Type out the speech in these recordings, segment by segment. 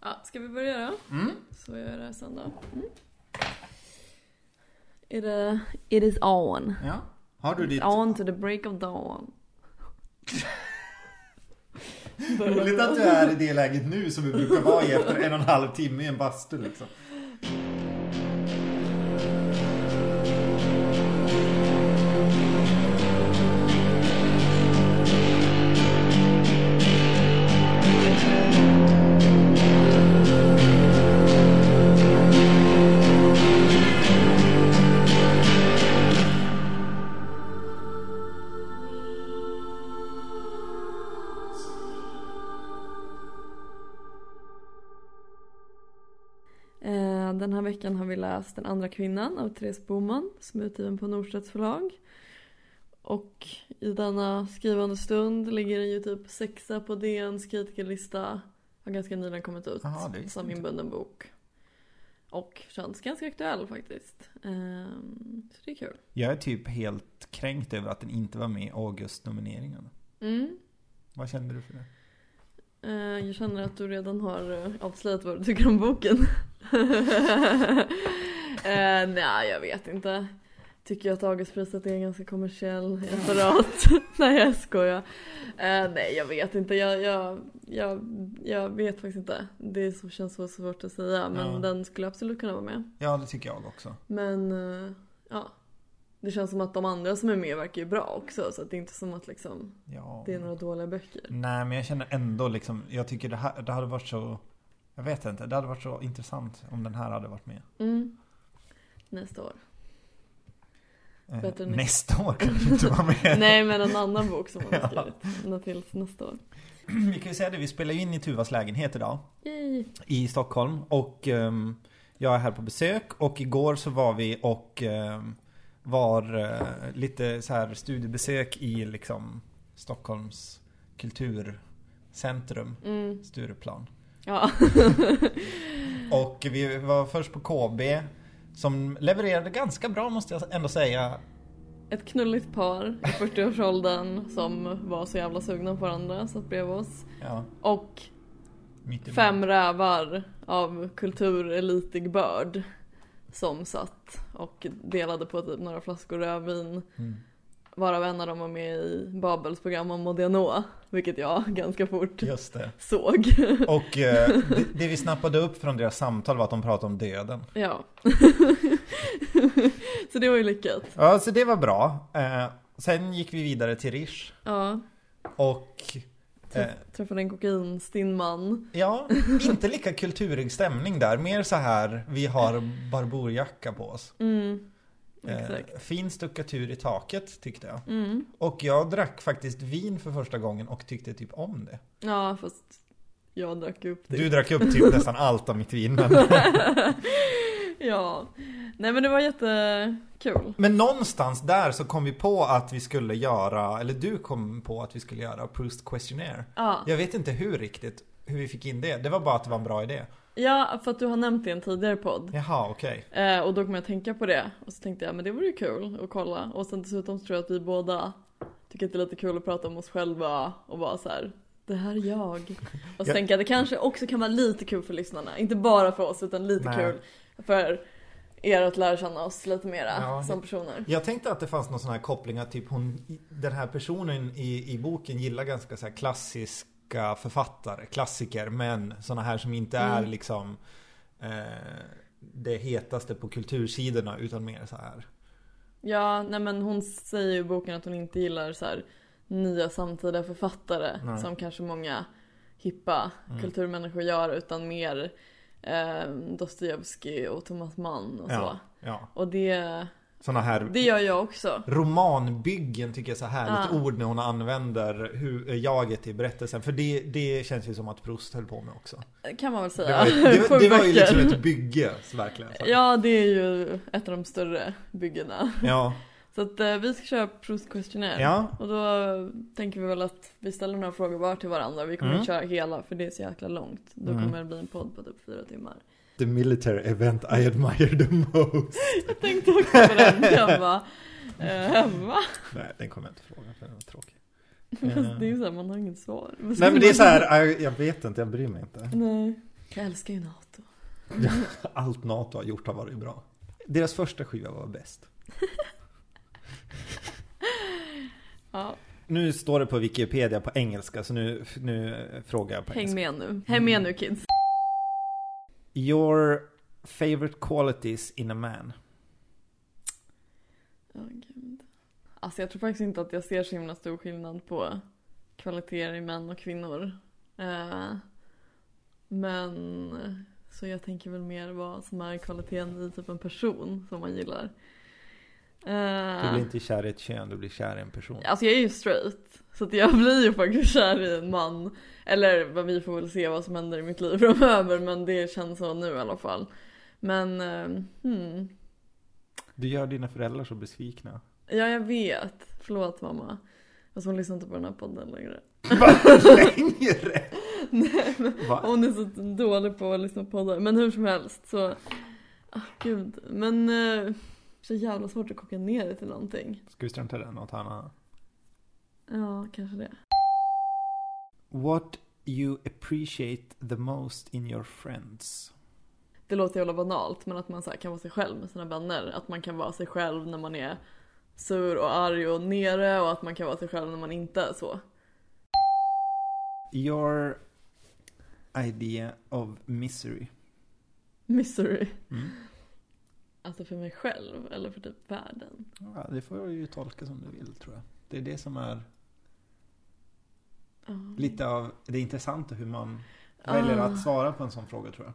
Ja, ska vi börja då? Mm. Så gör jag det här sen då. Mm. It, uh, it is on. Ja. Har du ditt... On to the break of dawn. Roligt att du är i det läget nu som vi brukar vara i efter en och en halv timme i en bastu liksom. Läst Den andra kvinnan av Therese Boman som är utgiven på Norstedts förlag. Och i denna skrivande stund ligger den ju typ sexa på DNs kritikerlista. Har ganska nyligen kommit ut visste som inbunden bok. Och känns ganska aktuell faktiskt. Ehm, Så det är kul. Jag är typ helt kränkt över att den inte var med i August-nomineringen. Mm. Vad kände du för det? Eh, Jag känner att du redan har eh, avslöjat vad du tycker om boken. eh, nej, jag vet inte. Tycker jag att Augustpriset är en ganska kommersiell apparat. nej, jag skojar. Eh, nej, jag vet inte. Jag, jag, jag, jag vet faktiskt inte. Det så, känns så svårt att säga. Men Ja. den skulle absolut kunna vara med. Ja, det tycker jag också. Men eh, ja. Det känns som att de andra som är med verkar ju bra också. Så att det är inte som att liksom, Ja. det är några dåliga böcker. Nej, men jag känner ändå liksom, jag tycker det här, det hade varit så, jag vet inte, det hade varit så intressant om den här hade varit med. Mm. Nästa år. Eh, än- nästa år kanske inte var med. Nej men en annan bok som hon har Ja. skrivit. Ända till nästa år. Vi kan ju säga det, vi spelar ju in i Tuvas lägenhet idag. Yay. i Stockholm och ehm, jag är här på besök och igår så var vi och ehm, var eh, lite så här studiebesök i liksom Stockholms kulturcentrum, Mm. Stureplan. Ja. Och vi var först på KB som levererade ganska bra måste jag ändå säga. Ett knulligt par i 40-årsåldern som var så jävla sugna på varandra satt bredvid oss. Ja, Och fem rävar av kulturelitig börd. Som satt och delade på typ några flaskor rödvin. Mm. Varav en av dem var med i Babels program om Modiano. Vilket jag ganska fort såg. Och eh, det, det vi snappade upp från deras samtal var att de pratade om döden. Ja. så det var ju lyckat. Ja, så det var bra. Eh, sen gick vi vidare till Rish. Ja. Och eh, Träffade en kokainstinn man. ja, inte lika kulturig stämning där. Mer så här, vi har barborjacka på oss. Mm. Eh, fin stuckatur i taket tyckte jag. Mm. Och jag drack faktiskt vin för första gången och tyckte typ om det. Ja, fast jag drack upp det. Du drack upp typ nästan allt av mitt vin. Men, Ja. Nej men det var jättekul. men någonstans där så kom vi på att vi skulle göra, eller du kom på att vi skulle göra Proust Questionnaire. Ja. Jag vet inte hur riktigt, hur vi fick in det. Det var bara att det var en bra idé. ja, för att du har nämnt det i en tidigare podd. Jaha, okej. Eh, och då kom jag att tänka på det. Och så tänkte jag, men det vore ju kul att kolla. Och sen dessutom så tror jag att vi båda tycker att det är lite kul att prata om oss själva och bara så här. Det här är jag. Och så Ja. tänker jag att det kanske också kan vara lite kul för lyssnarna. Inte bara för oss utan lite Nej. kul för er att lära känna oss lite mera Ja, som personer. Jag tänkte att det fanns någon sån här koppling att typ hon, den här personen i, i boken gillar ganska så här klassiska författare, klassiker, men såna här som inte är Mm. liksom eh, det hetaste på kultursidorna utan mer så här. Ja, nej men hon säger ju i boken att hon inte gillar så här nya samtida författare Nej. som kanske många hippa Mm. kulturmänniskor gör utan mer eh, Dostojevskij och Thomas Mann och så. Ja, ja. Och det, Såna här det gör jag också. romanbyggen tycker jag är så härligt Ja. ord när hon använder hur, jaget i berättelsen. För det, det känns ju som att Proust höll på med också. Kan man väl Det säga. det, var- Sju det var ju liksom ett bygge, verkligen. Ja, det är ju ett av de större byggena. ja. Så att eh, vi ska köra Proust Questionnaire. Ja. Och då tänker vi väl att vi ställer några frågor var till varandra. Vi kommer Mm. inte köra hela för det är så jäkla långt. Då Mm. kommer det bli en podd på typ fyra timmar. The military event I admire the most. Jag tänkte också på den. Jag bara, eh, va? Nej, den kommer jag inte fråga för den var tråkig. Fast det är ju såhär, man har inget svar. Nej men det är så här, jag, jag vet inte, jag bryr mig inte. Nej. Jag älskar ju NATO. Allt NATO har gjort har varit bra. Deras första skiva var bäst. Ja, Nu står det på Wikipedia på engelska så nu, nu frågar jag på häng engelska. med nu. Häng med nu kids. Your favorite qualities in a man? Ja, gud. Alltså jag tror faktiskt inte att jag ser så himla stor skillnad på kvaliteter i män och kvinnor. Eh, men så jag tänker väl mer vad som är kvaliteten i typ en person som man gillar. Eh, Du blir inte kär i ett kön, du blir kär i en person. Alltså jag är ju straight. Så att jag blir ju faktiskt kär i en man. Eller vad vi får väl se vad som händer i mitt liv framöver. Men det känns så nu i alla fall. Men, eh, hmm. Du gör dina föräldrar så besvikna. Ja jag vet. Förlåt mamma. Fast hon lyssnar inte på den här podden längre. Längre! Nej men Va? hon är så dålig på att lyssna på poddar. Men hur som helst så. Ah, gud. Men eh, så jävla svårt att koka ner det till någonting. Ska vi strunta i det? Något annat? Ja kanske det. What you appreciate the most in your friends? Det låter jävla banalt men att man så kan vara sig själv med sina vänner. Att man kan vara sig själv när man är sur och arg och nere och att man kan vara sig själv när man inte är så. Your idea of misery. Misery. Mm. Alltså för mig själv eller för typ världen. Ja, det får du ju tolka som du vill tror jag. Det är det som är Ja. lite av det intressanta hur man väljer Ah. att svara på en sån fråga tror jag.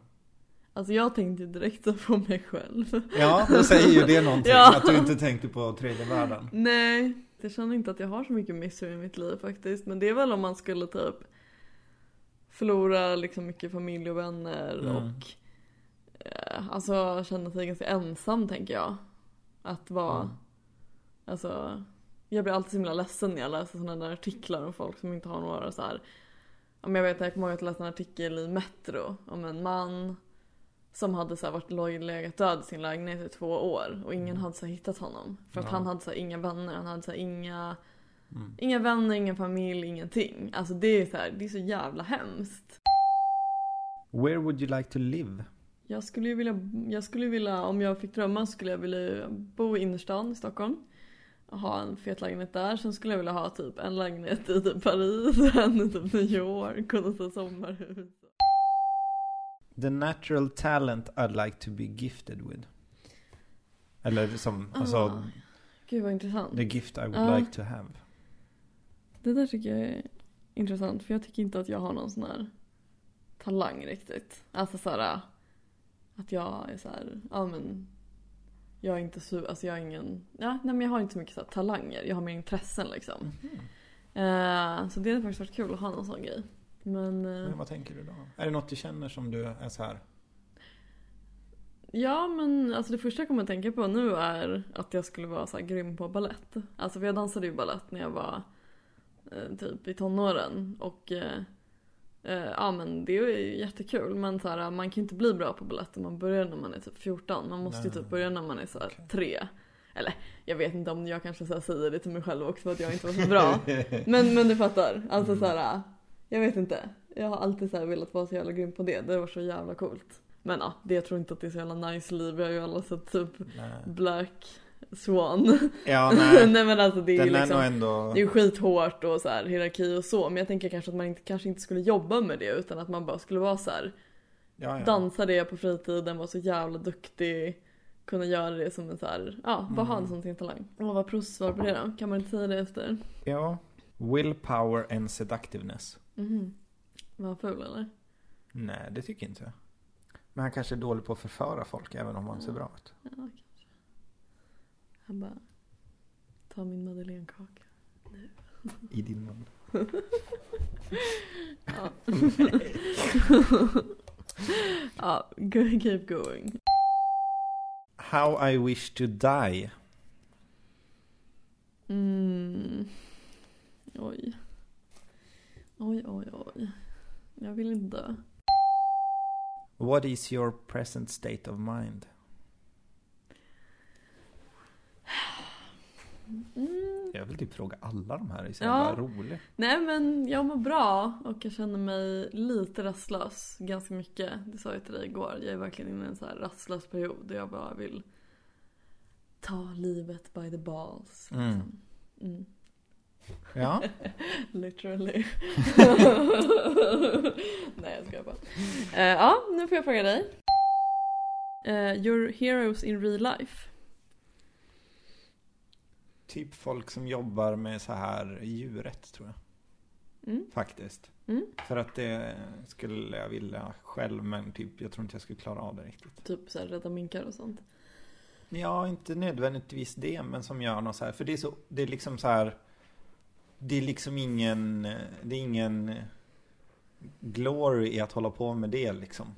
Alltså jag tänkte direkt på mig själv. Ja, då säger ju det någonting. Ja. Att du inte tänkte på tredje världen. Nej, jag känner inte att jag har så mycket misery i mitt liv faktiskt. Men det är väl om man skulle typ förlora liksom mycket familj och vänner Mm. och alltså känna sig ganska ensam tänker jag. Att vara, Mm. alltså jag blir alltid så himla ledsen när jag läser sådana där artiklar om folk som inte har några så här. Om jag vet jag kommer ihåg att läste en artikel i Metro om en man som hade så här varit legat död i sin lägenhet i två år och ingen hade så hittat honom. För att Ja. han hade så inga vänner, han hade så inga, Mm. inga vänner, ingen familj, ingenting. Alltså det är så här, det är så jävla hemskt. Where would you like to live? Jag skulle ju vilja, jag skulle vilja, om jag fick drömma skulle jag vilja bo i innerstan i Stockholm. Och ha en fet lägenhet där. Sen skulle jag vilja ha typ en lägenhet i typ Paris, en i typ New York och något sommarhus. The natural talent I'd like to be gifted with. Eller som, alltså, Ah, Gud vad intressant. the gift I would Ja. like to have. Det där tycker jag är intressant för jag tycker inte att jag har någon sån här talang riktigt. Alltså såhär att jag är så här, ja men jag är inte så, alltså jag är ingen, ja nej men jag har inte så mycket så här talanger, jag har mer intressen liksom. Eh, så det hade faktiskt varit kul att ha någon sån grej. Men eh, Men vad tänker du då? Är det något du känner som du är så här? ja men alltså det första jag kommer att tänka på nu är att jag skulle vara så här grym på ballett. Alltså för jag dansade ju ballett när jag var eh, typ i tonåren och eh, ja men det är ju jättekul men så här, man kan ju inte bli bra på ballett om man börjar när man är typ 14. Man måste ju Nej. typ börja när man är så här Okej. tre. Eller jag vet inte om jag kanske så här säger det till mig själv också för att jag inte var så bra. Men, men du fattar. Alltså Mm. så här, jag vet inte. Jag har alltid så här velat vara så jävla grym på det. Det var så jävla coolt. Men ja, det jag tror inte att det är så jävla nice liv. Jag har ju alla sett typ Nej. Black Swan. Ja, nej. Nej men alltså det är Den är liksom. nog ändå... Det är skithårt och så här hierarki och så. Men jag tänker kanske att man inte, kanske inte skulle jobba med det utan att man bara skulle vara så här. Ja, ja. Dansa det på fritiden, vara så jävla duktig. Kunna göra det som en så här, ja, bara ha en Mm. sån sin talang. Och vad proffssvar på det då? Kan man inte säga det efter? ja. Willpower and seductiveness. Mhm. Var han ful eller? Nej, det tycker inte jag. Men han kanske är dålig på att förföra folk även om han ser bra ut. Ja, kanske. Han bara, ta min madeleinekaka. I din mun. Ja. ja, keep going. How I wish to die. Mm. Oj. Oj, oj, oj. Jag vill inte dö. What is your present state of mind? Mm. Jag vill typ fråga alla de här, det är så Ja. roligt. Nej men jag mår bra och jag känner mig lite rastlös ganska mycket. Det sa jag till dig igår. Jag är verkligen inne i en så här rastlös period där jag bara vill ta livet by the balls. Mm. liksom. Mm. Ja. Literally. Nej jag skojar bara. Eh, ja, nu får jag fråga dig. Eh, your heroes in real life. Typ folk som jobbar med så här djurrätt tror jag. Mm. Faktiskt. Mm. För att det skulle jag vilja själv men typ jag tror inte jag skulle klara av det riktigt. Typ så här rädda minkar och sånt. Ja, inte nödvändigtvis det men som gör något så här. För det är så, det är liksom så här. Det är liksom ingen, det är ingen glory i att hålla på med det liksom.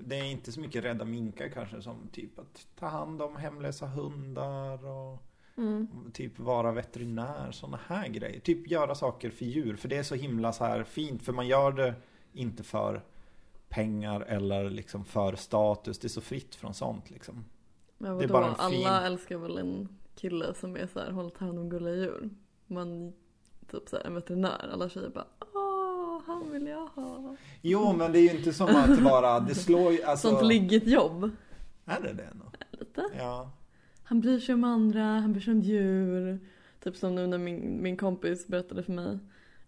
Det är inte så mycket rädda minkar kanske som typ att ta hand om hemlösa hundar och Mm. typ vara veterinär, sådana här grejer. Typ göra saker för djur, för det är så himla så här fint, för man gör det inte för pengar eller liksom för status, det är så fritt från sånt liksom. Men Det vadå? bara en fin- Alla älskar väl en kille som är så här, håller hand om gulliga djur. Man, typ så här, en veterinär. Alla tjejer bara åh, han vill jag ha. Jo, men det är ju inte som att bara, det slår ju, alltså... Sånt liggigt jobb. Är det det nog? Lite. Ja. Han bryr sig om andra, han bryr sig om djur. Typ som nu när min, min kompis berättade för mig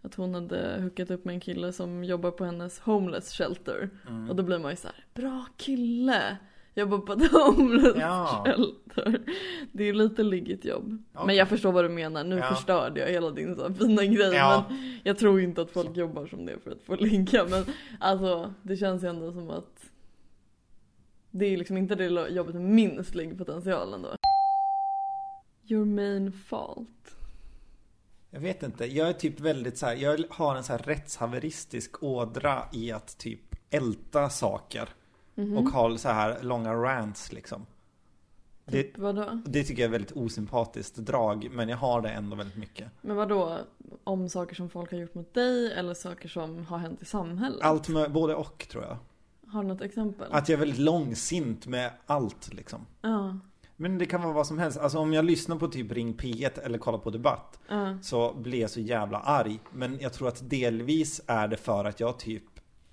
att hon hade hookat upp med en kille som jobbar på hennes homeless shelter. Mm. Och då blir man ju så här, bra kille! Jobbar på ett homeless Ja. shelter. Det är lite liggigt jobb. Okej. Men jag förstår vad du menar, nu Ja. förstörde jag hela din så här fina grej. Ja. Men jag tror inte att folk jobbar som det för att få ligga. Men alltså det känns ju ändå som att det är liksom inte det jobbet med minst liggpotential ändå. Your main fault. Jag vet inte, jag är typ väldigt så här, jag har en så här rättshaveristisk ådra i att typ älta saker. Mhm. Och ha så här långa rants liksom. Det, Typ vadå? det tycker jag är väldigt osympatiskt drag, men jag har det ändå väldigt mycket. Men vadå? Om saker som folk har gjort mot dig eller saker som har hänt i samhället? Allt med, både och tror jag. Har du något exempel? Att jag är väldigt långsint med allt liksom. Ja, Men det kan vara vad som helst. Alltså om jag lyssnar på typ Ring P1 eller kollar på Debatt ja. så blir jag så jävla arg. Men jag tror att delvis är det för att jag typ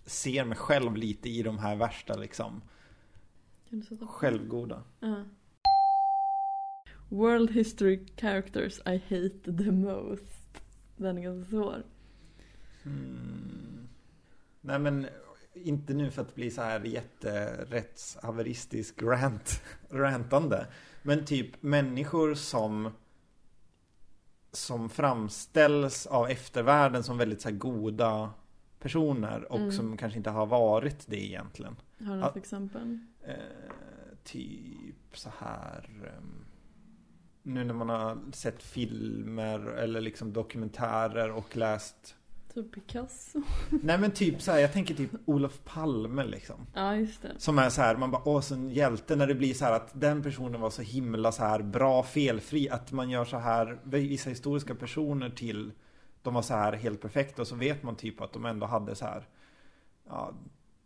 ser mig själv lite i de här värsta liksom självgoda. Ja. World history characters I hate the most. Den är ganska svår. Mm. Nej men inte nu för att bli så här jätterättshaveristisk rant, rantande. Men typ människor som som framställs av eftervärlden som väldigt så goda personer och Mm. som kanske inte har varit det egentligen. Har du något exempel? Eh, typ så här ehm, Nu när man har sett filmer eller liksom dokumentärer och läst Typ Picasso? Nej men typ så här, jag tänker typ Olof Palme liksom. Ja, just det. Som är så här, man bara åh så en hjälte när det blir så här att den personen var så himla så här bra, felfri. Att man gör så här, vissa historiska personer till de var så här helt perfekta och så vet man typ att de ändå hade så här Ja,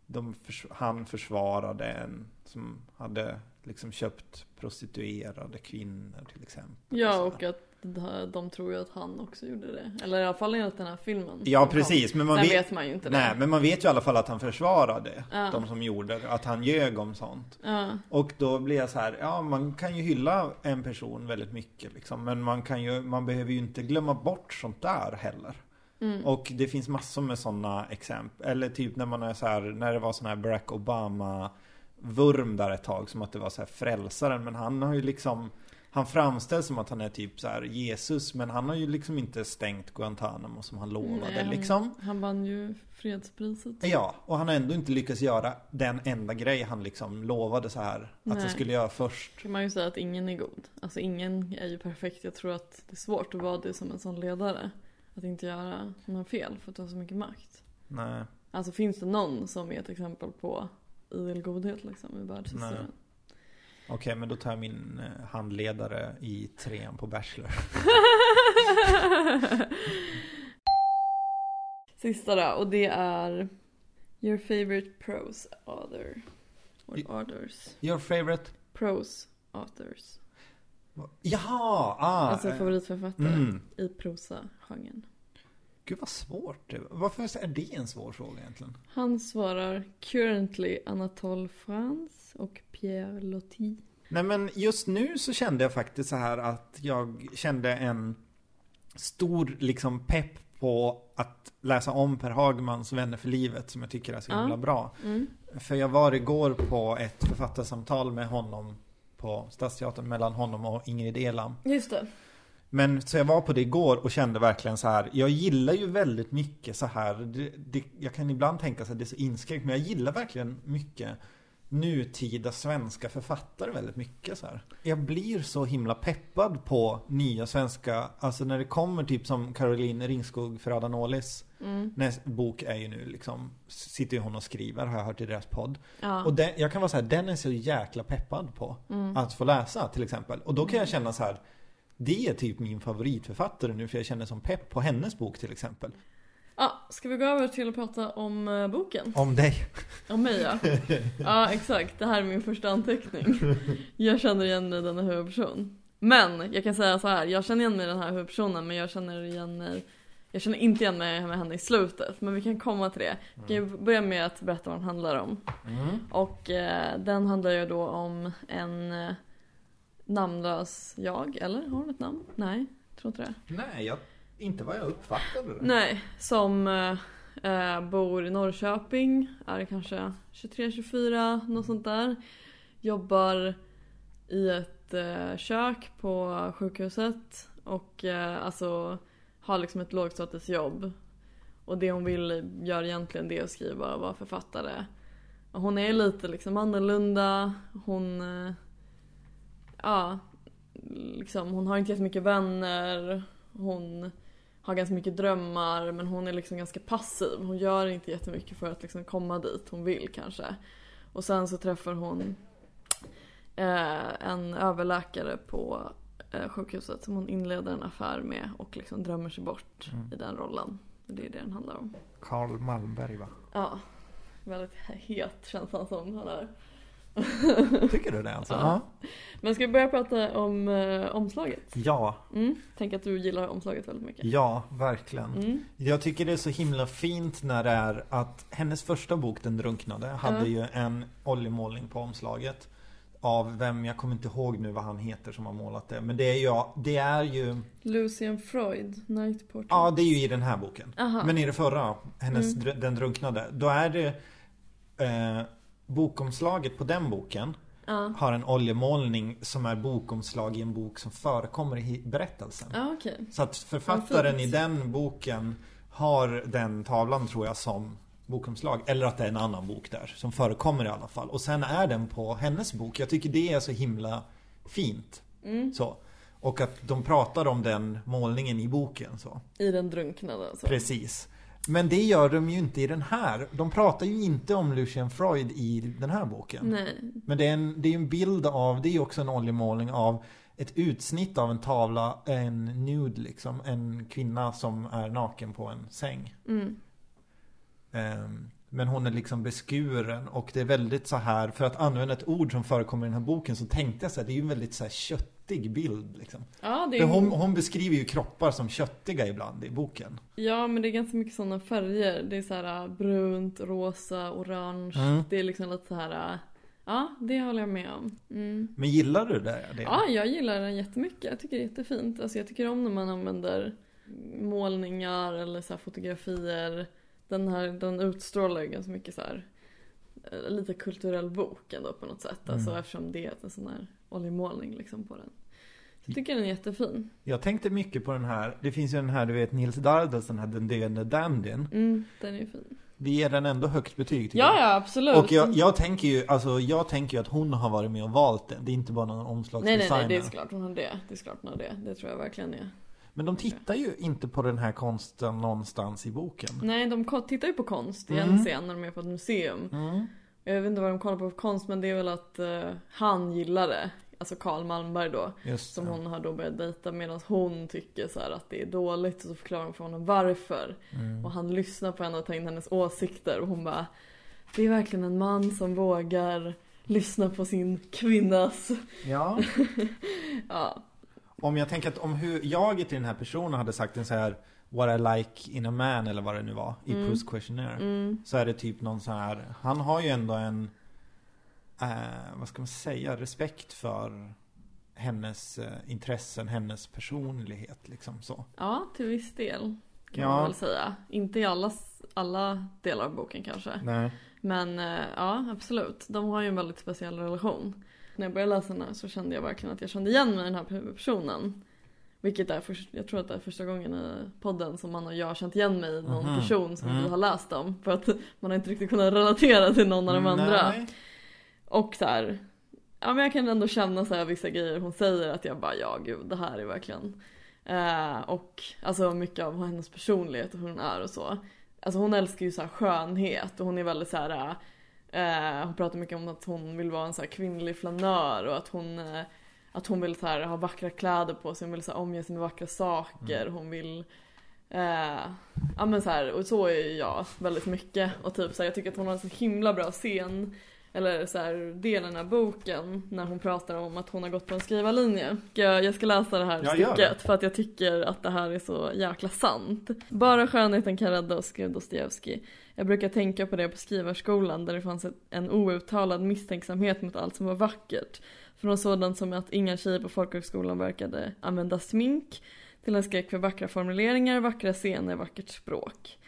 de förs- han försvarade en som hade liksom köpt prostituerade kvinnor till exempel. Ja, och att de- tror ju att han också gjorde det. Eller i alla fall enligt den här filmen. Ja kom. precis, men man vet, vet man ju inte Nej, det. men man vet ju i alla fall att han försvarade Ja. de som gjorde det, att han ljög om sånt. Ja, Och då blir jag så här, ja man kan ju hylla en person väldigt mycket liksom, men man kan ju, man behöver ju inte glömma bort sånt där heller. mm. Och det finns massor med sådana exempel, eller typ när man är så här, när det var sån här Barack Obama vurm där ett tag, som att det var så här frälsaren, men han har ju liksom han framställs som att han är typ så här Jesus, men han har ju liksom inte stängt Guantanamo som han lovade Nej, han- liksom. Han vann ju fredspriset. Ja, och han har ändå inte lyckats göra den enda grej han liksom lovade så här att han skulle göra först. kan man ju säga att ingen är god. Alltså ingen är ju perfekt. Jag tror att det är svårt att vara det som en sån ledare. Att inte göra några fel för att har så mycket makt. Nej. Alltså finns det någon som är ett exempel på idel godhet liksom i världshistorien? Okej, men då tar jag min eh, handledare i trean på Bachelor. Sista då, och det är Your favorite prose author. Or authors. Your favorite? Prose authors. Jaha! Ah, Alltså eh, favoritförfattare mm. i prosa-genren. Gud vad svårt det. Varför är det en svår fråga egentligen? Han svarar currently Anatole France och Pierre Loti. Nej men just nu så kände jag faktiskt så här att jag kände en stor liksom pepp på att läsa om Per Hagmans Vänner för livet som jag tycker är så Ja. himla bra. Mm. För jag var igår på ett författarsamtal med honom på Stadsteatern mellan honom och Ingrid Elam. Just det. Men så jag var på det igår och kände verkligen så här. Jag gillar ju väldigt mycket så här. Det, det, jag kan ibland tänka så att det är så inskränkt. Men jag gillar verkligen mycket nutida svenska författare väldigt mycket så här. Jag blir så himla peppad på nya svenska. Alltså när det kommer typ som Caroline Ringskog Ferrada Nålis. Mm. Näst bok är ju nu liksom. Sitter ju hon och skriver har jag hört i deras podd. Ja. Och den, jag kan vara så här, den är så jäkla peppad på Mm. att få läsa till exempel. Och då kan jag känna så här, det är typ min favoritförfattare nu för jag känner som pepp på hennes bok till exempel. Ja, ska vi gå över till att prata om eh, boken? Om dig. Om mig ja. Ja exakt, det här är min första anteckning. Jag känner igen mig i denna huvudperson. Men jag kan säga så här, jag känner igen mig i den här huvudpersonen men jag känner igen mig jag känner inte igen mig med henne i slutet, men vi kan komma till det. Vi kan ju börja med att berätta vad den handlar om. Mm. Och eh, den handlar ju då om en eh, namnlös jag, eller? Har hon ett namn? Nej, tror inte det. Nej, jag, inte vad jag uppfattade det. Nej, som eh, eh bor i Norrköping, är kanske 23-24, något sånt där. Jobbar i ett eh, kök på sjukhuset och eh, alltså har liksom ett lågstatusjobb. Och det hon vill gör egentligen det är att skriva och vara författare. Och hon är lite liksom annorlunda, hon... Eh, ja, liksom hon har inte jättemycket vänner, hon har ganska mycket drömmar men hon är liksom ganska passiv. Hon gör inte jättemycket för att liksom komma dit hon vill kanske. Och sen så träffar hon eh, en överläkare på eh, sjukhuset som hon inleder en affär med och liksom drömmer sig bort Mm. i den rollen. Det är det den handlar om. Karl Malmberg va? Ja, väldigt het känns han som han är. Tycker du det alltså? Ja. Men ska vi börja prata om eh, omslaget? Ja, Mm. Tänk att du gillar omslaget väldigt mycket. ja, verkligen. Mm. Jag tycker det är så himla fint när det är att hennes första bok, Den drunknade, hade Ja. ju en oljemålning på omslaget. Av vem, jag kommer inte ihåg nu vad han heter som har målat det. Men det är ju, det är ju, Lucien Freud, Night Portrait. ja det är ju i den här boken. Aha. Men i det förra, hennes Mm. dr- Den drunknade, då är det eh, bokomslaget på den boken Ja, har en oljemålning som är bokomslag i en bok som förekommer i berättelsen. ja okej. Så att författaren i den boken har den tavlan tror jag som bokomslag. Eller att det är en annan bok där som förekommer i alla fall. Och sen är den på hennes bok. Jag tycker det är så himla fint. Mm. Så. Och att de pratar om den målningen i boken. Så. I den drunknade alltså. Precis. Men det gör de ju inte i den här. De pratar ju inte om Lucien Freud i den här boken. Nej. Men det är, en, det är en bild av, det är också en oljemålning av ett utsnitt av en tavla, en nude liksom. En kvinna som är naken på en säng. Mm. Ehm, men hon är liksom beskuren och det är väldigt så här, för att använda ett ord som förekommer i den här boken så tänkte jag så här, det är ju väldigt så här köttig bild liksom. Ja, är, hon, hon beskriver ju kroppar som köttiga ibland i boken. ja, men det är ganska mycket sådana färger. Det är så här äh, brunt, rosa, orange. Mm. Det är liksom lite så här. äh, Ja, det håller jag med om. Mm. Men gillar du det? det? Ja, jag gillar den jättemycket. Jag tycker det är jättefint. Alltså jag tycker om när man använder målningar eller så fotografier. Den här, den utstrålar ju ganska mycket så här eh, lite kulturell bok ändå på något sätt. Alltså Mm. eftersom det är en sån här oljemålning liksom på den. Jag tycker den är jättefin. Jag tänkte mycket på den här, det finns ju den här du vet Nils Dardas, den här Den döende dandyn. Mm, den är fin. Vi ger den ändå högt betyg tycker Ja, jag. ja absolut. Och jag, jag tänker ju, alltså jag tänker ju att hon har varit med och valt den. Det är inte bara någon nej, omslagsdesigner. nej, nej, det är klart hon har det. Det är klart hon har det. Det tror jag verkligen är. Men de tittar ju inte på den här konsten någonstans i boken. Nej, de tittar ju på konst i Mm. en scen när de är på ett museum. Mm. Jag vet inte vad de kollar på för konst men det är väl att eh, han gillar det. Alltså Karl Malmberg då. Just Som det. hon har då börjat dejta medan hon tycker så att det är dåligt och så förklarar hon för honom varför. Mm. Och han lyssnar på henne och tar in hennes åsikter och hon bara Det är verkligen en man som vågar lyssna på sin kvinnas Ja. Ja, om jag tänker att om hur jag till den här personen hade sagt en så här What I like in a man eller vad det nu var i Mm. Puss Questionnaire. Mm. Så är det typ någon så här, han har ju ändå en, eh, vad ska man säga, respekt för hennes eh, intressen, hennes personlighet liksom så. Ja, till viss del. Kan Ja. man väl säga. Inte i alla, alla delar av boken kanske. Nej. Men eh, ja, absolut. De har ju en väldigt speciell relation. När jag började läsa den här så kände jag verkligen att jag kände igen mig i den här personen. Vilket är först, jag tror att det är första gången i podden som man och jag har känt igen mig i någon Mhm. person som Mm. vi har läst om. För att man har inte riktigt kunnat relatera till någon av de andra. Och så här, ja men jag kan ändå känna så här vissa grejer hon säger att jag bara ja gud det här är verkligen. Eh, och alltså mycket av hennes personlighet och hur hon är och så. Alltså hon älskar ju så här skönhet och hon är väldigt så här. Eh, hon pratar mycket om att hon vill vara en så kvinnlig flanör och att hon eh, att hon vill så här, ha vackra kläder på sig, hon vill så här, omge sig med vackra saker, hon vill eh, Ja men så här, och så är jag väldigt mycket och typ så här, jag tycker att hon har en så himla bra scen eller så här, del i den här boken när hon pratar om att hon har gått på en skrivarlinje. Jag, jag ska läsa det här stycket för att jag tycker att det här är så jäkla sant. Bara skönheten kan rädda oss, skrev Dostojevskij. Jag brukar tänka på det på skrivarskolan där det fanns ett, en outtalad misstänksamhet mot allt som var vackert. Från sådant som att inga tjejer på folkhögskolan verkade använda smink till en skräck för vackra formuleringar, vackra scener, vackert språk.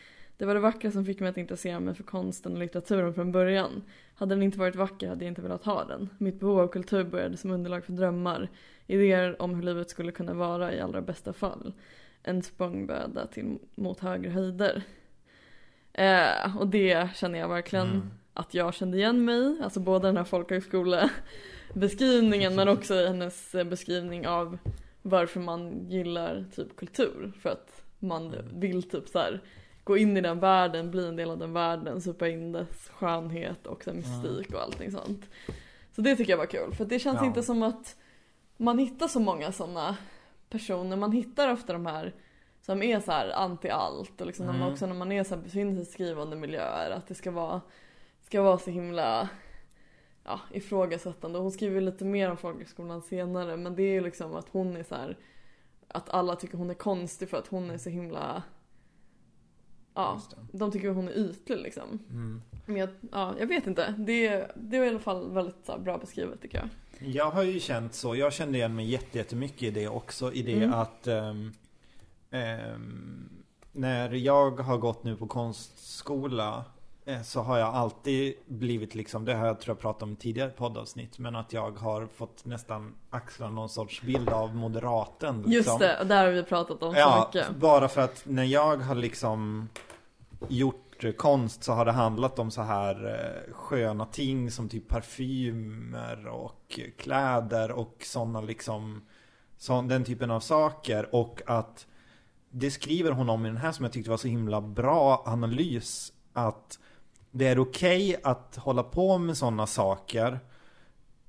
Det var det vackra som fick mig att intressera mig för konsten och litteraturen från början. Hade den inte varit vacker hade jag inte velat ha den. Mitt behov av kultur började som underlag för drömmar, idéer om hur livet skulle kunna vara i allra bästa fall. En språngbräda till mot högre höjder. Eh, och det känner jag verkligen Mm. att jag kände igen mig alltså både den här folkhögskolebeskrivningen men också hennes eh, beskrivning av varför man gillar typ kultur. För att man Mm. vill typ så här gå in i den världen, bli en del av den världen, supa in dess skönhet och så här mystik och allting sånt. Så det tycker jag var kul för det känns Ja. inte som att man hittar så många sådana personer. Man hittar ofta de här som är så här anti allt och liksom Mm. också när man är så här befinner sig i skrivande miljöer att det ska vara, ska vara så himla ja, ifrågasättande. Hon skriver lite mer om folkhögskolan senare men det är ju liksom att hon är så här att alla tycker hon är konstig för att hon är så himla Ja, de tycker hon är ytlig liksom. Mm. Men jag, ja, jag vet inte. Det, det var i alla fall väldigt så här, bra beskrivet tycker jag. Jag har ju känt så, jag kände igen mig jätte- jättemycket i det också, i det Mm. att ehm, ehm, när jag har gått nu på konstskola så har jag alltid blivit liksom, det har jag tror jag pratat om i tidigare poddavsnitt, men att jag har fått nästan axla någon sorts bild av moderaten. Liksom. Just det, och där har vi pratat om så Ja, mycket. bara för att när jag har liksom gjort eh, konst så har det handlat om så här eh, sköna ting som typ parfymer och kläder och sådana liksom sån, den typen av saker och att det skriver hon om i den här som jag tyckte var så himla bra analys att det är okej att hålla på med sådana saker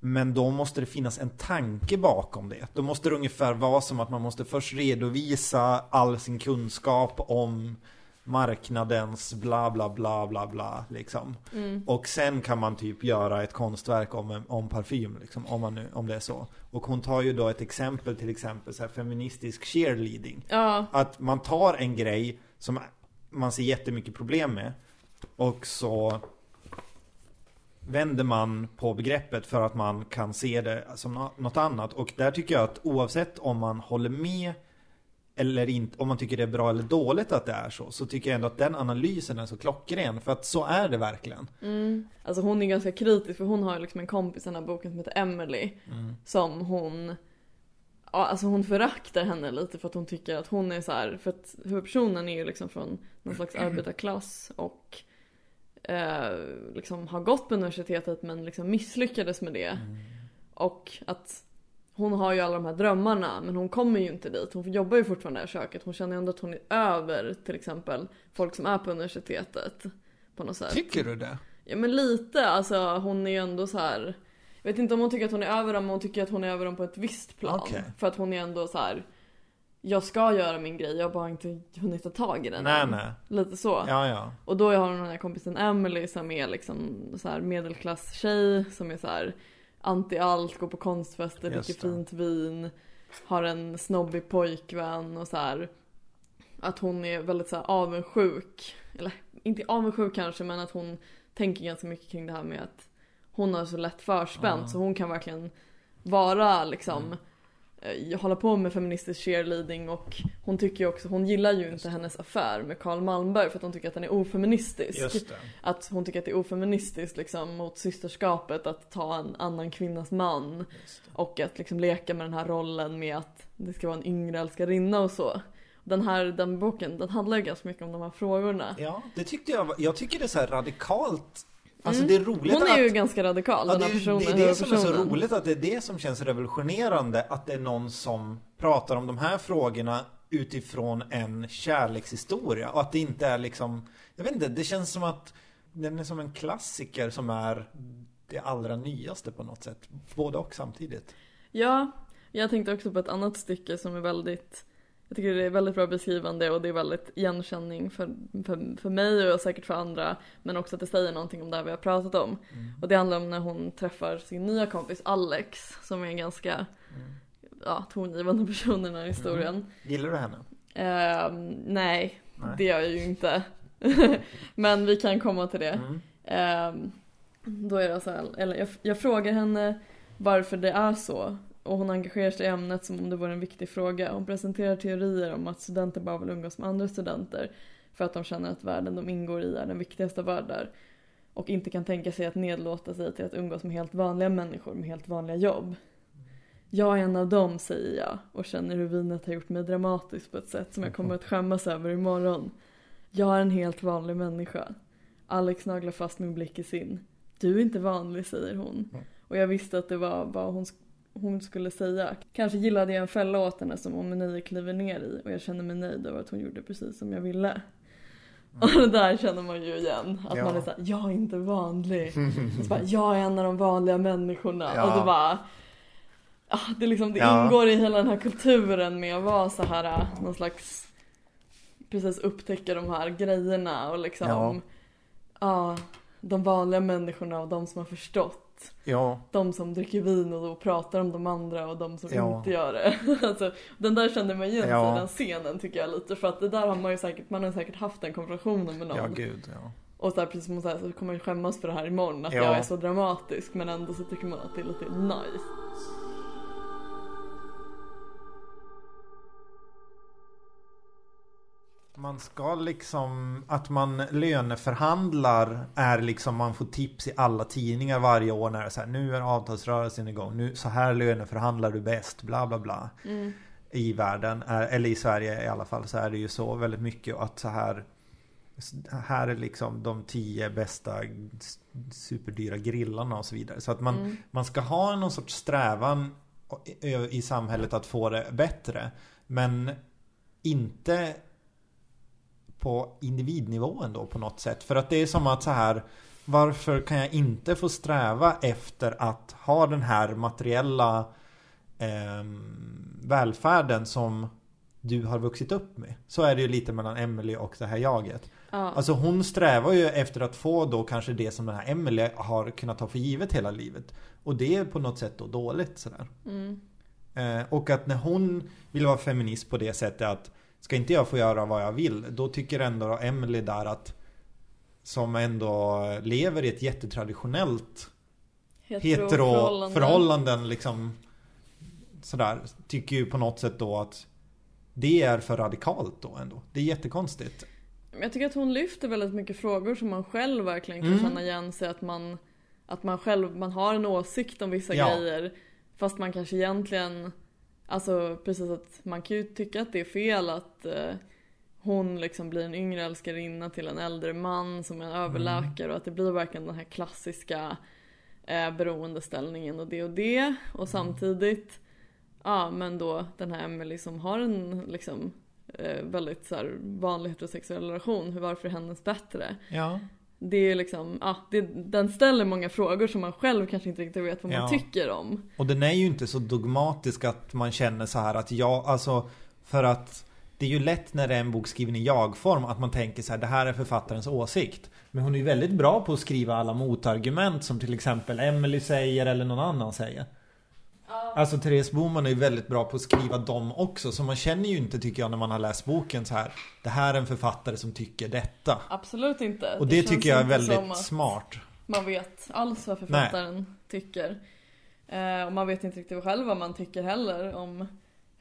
men då måste det finnas en tanke bakom det. Då måste det ungefär vara som att man måste först redovisa all sin kunskap om marknadens bla bla bla bla bla liksom. Mm. Och sen kan man typ göra ett konstverk om, om parfym liksom, om, man nu, om det är så. Och hon tar ju då ett exempel, till exempel så här feministisk cheerleading. Ja, Att man tar en grej som man ser jättemycket problem med och så vänder man på begreppet för att man kan se det som nå- något annat. Och där tycker jag att oavsett om man håller med eller inte, om man tycker det är bra eller dåligt att det är så, så tycker jag ändå att den analysen är så klockren. För att så är det verkligen. mm. Alltså hon är ganska kritisk för hon har liksom en kompis i den här boken som heter Emily. Som hon Ja, alltså hon föraktar henne lite för att hon tycker att hon är så här, för att huvudpersonen är ju liksom från någon slags arbetarklass och eh, liksom har gått på universitetet men liksom misslyckades med det. Och att hon har ju alla de här drömmarna men hon kommer ju inte dit. Hon jobbar ju fortfarande i köket. Hon känner ju ändå att hon är över till exempel folk som är på universitetet. På något sätt. Tycker du det? Ja men lite, alltså hon är ju ändå så här. Jag vet inte om hon tycker att hon är över dem men hon tycker att hon är över dem på ett visst plan. Okej. För att hon är ändå så här. Jag ska göra min grej, jag har bara inte hunnit ta tag i den Nej än. nej. Lite så. Ja ja. Och då har hon den här kompisen Emily som är liksom så här medelklass tjej som är så här anti allt, går på konstfester, dricker fint vin. har en snobbig pojkvän och så här. Att hon är väldigt så här avundsjuk. Eller inte avundsjuk kanske men att hon tänker ganska mycket kring det här med att hon har så lätt förspänt Ah. så hon kan verkligen vara liksom Mm. Eh, hålla på med feministisk cheerleading och hon tycker ju också, hon gillar ju inte hennes affär med Karl Malmberg för att hon tycker att den är ofeministisk. Att hon tycker att det är ofeministiskt liksom mot systerskapet att ta en annan kvinnas man. Och att liksom leka med den här rollen med att det ska vara en yngre älskarinna och så. Den här den boken, den handlar ju ganska mycket om de här frågorna. Ja, det tyckte jag Jag tycker det är så här radikalt. Alltså Mm. det är roligt Hon är att... ju ganska radikal Ja, den det, här är, ju- personen. det är det som är så roligt att det är det som känns revolutionerande Att det är någon som pratar om de här frågorna utifrån en kärlekshistoria och att det inte är liksom Jag vet inte, det känns som att den är som en klassiker som är det allra nyaste på något sätt Både och samtidigt Ja, jag tänkte också på ett annat stycke som är väldigt jag tycker det är väldigt bra beskrivande och det är väldigt igenkänning för, för, för mig och säkert för andra men också att det säger någonting om det här vi har pratat om. Och det handlar om när hon träffar sin nya kompis Alex som är en ganska Mm. ja, tongivande person i den här historien. Gillar du henne? Ehm, nej, Nej. det gör jag ju inte. men vi kan komma till det. Mm. Ehm, då är det så här, eller jag, jag frågar henne varför det är så och hon engagerar sig i ämnet som om det vore en viktig fråga. Hon presenterar teorier om att studenter bara vill umgås med andra studenter för att de känner att världen de ingår i är den viktigaste av världar och inte kan tänka sig att nedlåta sig till att umgås med helt vanliga människor med helt vanliga jobb. Jag är en av dem, säger jag och känner hur vinet har gjort mig dramatisk på ett sätt som jag kommer att skämmas över imorgon. Jag är en helt vanlig människa. Alex naglar fast min blick i sin. Du är inte vanlig, säger hon. Och jag visste att det var vad hon, hon skulle säga. Kanske gillade jag en fälla åt henne som om nio kliver ner i och jag kände mig nöjd över att hon gjorde precis som jag ville. Och det där känner man ju igen. Att Ja. man är såhär, jag är inte vanlig. Så bara, jag är en av de vanliga människorna. Ja. Och det bara... det, liksom, det Ja. ingår i hela den här kulturen med att vara så här någon slags... Precis upptäcka de här grejerna och liksom... Ja. Ja. de vanliga människorna och de som har förstått. Ja, De som dricker vin och då pratar om de andra och de som Ja. inte gör det. alltså, den där kände man igen sig Ja. i den scenen tycker jag lite. För att det där har man ju säkert, man har säkert haft den konversationen med någon. ja gud ja Och så här, precis som hon säger så kommer jag skämmas för det här imorgon. Att Ja. jag är så dramatisk. Men ändå så tycker man att det är lite nice. Man ska liksom, att man löneförhandlar är liksom, man får tips i alla tidningar varje år när det är så här, nu är avtalsrörelsen igång, nu, så här löneförhandlar du bäst, bla bla bla. Mm. I världen, är- eller i Sverige i alla fall, så är det ju så väldigt mycket att så här här är liksom de tio bästa superdyra grillarna och så vidare. Så att man, Mm. man ska ha någon sorts strävan i samhället att få det bättre. Men inte på individnivå ändå på något sätt. För att det är som att så här Varför kan jag inte få sträva efter att ha den här materiella ehm, välfärden som du har vuxit upp med? Så är det ju lite mellan Emily och det här jaget. Ja. Alltså hon strävar ju efter att få då kanske det som den här Emily har kunnat ta för givet hela livet. Och det är på något sätt då dåligt sådär. Mm. Eh, och att när hon vill vara feminist på det sättet att Ska inte jag få göra vad jag vill? Då tycker ändå Emily där att Som ändå lever i ett jättetraditionellt Heteroförhållande. Heteroförhållanden liksom Sådär Tycker ju på något sätt då att Det är för radikalt då ändå Det är jättekonstigt Men Jag tycker att hon lyfter väldigt mycket frågor som man själv verkligen kan Mm. känna igen sig att man Att man själv, man har en åsikt om vissa Ja. grejer Fast man kanske egentligen Alltså precis att man kan ju tycka att det är fel att eh, Hon liksom blir en yngre älskarinna till en äldre man som är en överläkare och att det blir verkligen den här klassiska eh, beroendeställningen och det och det. Och samtidigt Ja men då den här Emily som har en liksom eh, väldigt så här, vanlig heterosexuell relation, hur varför är hennes bättre? Ja Det är liksom, ja, det, den ställer många frågor som man själv kanske inte riktigt vet vad man Ja. tycker om. Och den är ju inte så dogmatisk att man känner så här att jag, alltså För att Det är ju lätt när det är en bok skriven i jag-form att man tänker så här, det här är författarens åsikt Men hon är ju väldigt bra på att skriva alla motargument som till exempel Emily säger eller någon annan säger Alltså Therese Boman är ju väldigt bra på att skriva dem också. Så man känner ju inte tycker jag när man har läst boken så här. Det här är en författare som tycker detta. Absolut inte. Och det, känns tycker jag är väldigt smart. Man vet alls vad författaren tycker. Eh, och man vet inte riktigt själv vad man tycker heller om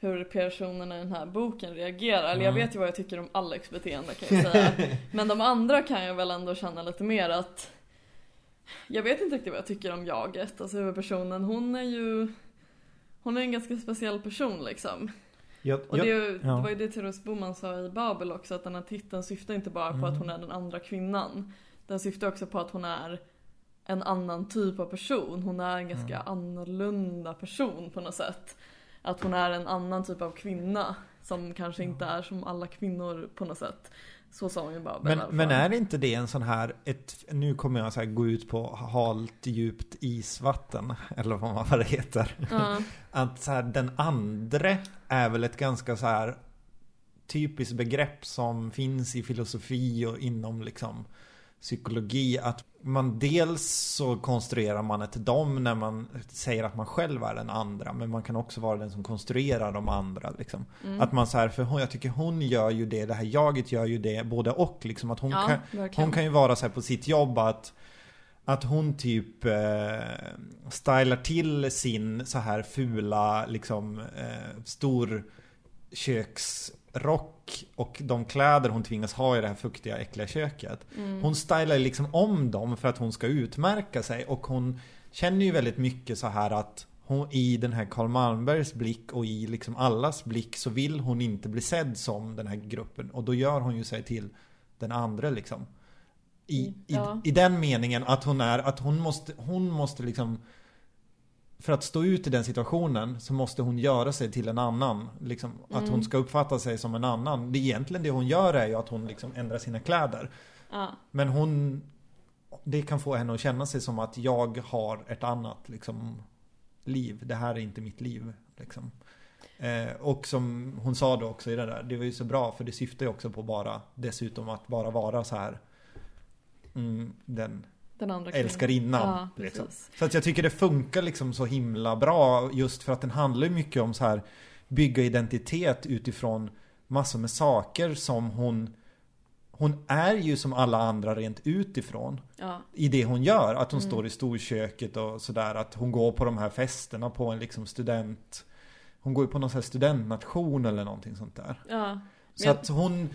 hur personerna i den här boken reagerar. Eller jag Mm. vet ju vad jag tycker om Alex beteende kan jag säga. Men de andra kan jag väl ändå känna lite mer att jag vet inte riktigt vad jag tycker om jaget, alltså huvudpersonen. Hon är ju hon är en ganska speciell person liksom. Jag, Och jag, det, ju- ja. det var ju det Therese Boman sa i Babel också, att den här titeln syftar inte bara på Mm. att hon är den andra kvinnan. Den syftar också på att hon är en annan typ av person. Hon är en ganska Mm. annorlunda person på något sätt. Att hon är en annan typ av kvinna. Som kanske inte är som alla kvinnor på något sätt. Så sa hon ju i men, men är inte det en sån här, ett, nu kommer jag så här gå ut på halt djupt isvatten. Eller vad man det heter. Ja, Att så här, den andre är väl ett ganska så här typiskt begrepp som finns i filosofi och inom liksom psykologi. Att man dels så konstruerar man ett dom när man säger att man själv är den andra. Men man kan också vara den som konstruerar de andra. Liksom. mm. Att man så här, för hon, jag tycker hon gör ju det, det här jaget gör ju det både och. Liksom, att hon, ja kan, verkligen. hon kan ju vara så här på sitt jobb att att hon typ eh, stylar till sin så här fula liksom eh, stor köksrock och de kläder hon tvingas ha i det här fuktiga äckliga köket. Mm. Hon stylar liksom om dem för att hon ska utmärka sig och hon känner ju väldigt mycket så här att hon, i den här Karl Malmbergs blick och i liksom allas blick så vill hon inte bli sedd som den här gruppen och då gör hon ju sig till den andra liksom. I, Mm, i, ja. i den meningen att hon är, att hon måste, hon måste liksom för att stå ut i den situationen så måste hon göra sig till en annan. Liksom, Att Mm. hon ska uppfatta sig som en annan. Det egentligen det hon gör är ju att hon liksom ändrar sina kläder. Ja. Men hon Det kan få henne att känna sig som att jag har ett annat liksom liv. Det här är inte mitt liv. Liksom. Eh, och som hon sa då också i det där. Det var ju så bra för det syftar ju också på bara dessutom att bara vara så här mm, den Den andra kvinnan. älskarinnan. Ja, liksom. Så att jag tycker det funkar liksom så himla bra just för att den handlar mycket om så här bygga identitet utifrån massor med saker som hon hon är ju som alla andra rent utifrån Ja. i det hon gör. Att hon Mm. står i storköket och sådär. Att hon går på de här festerna på en liksom student Hon går ju på någon sån här studentnation eller någonting sånt där. ja. Så Men- att hon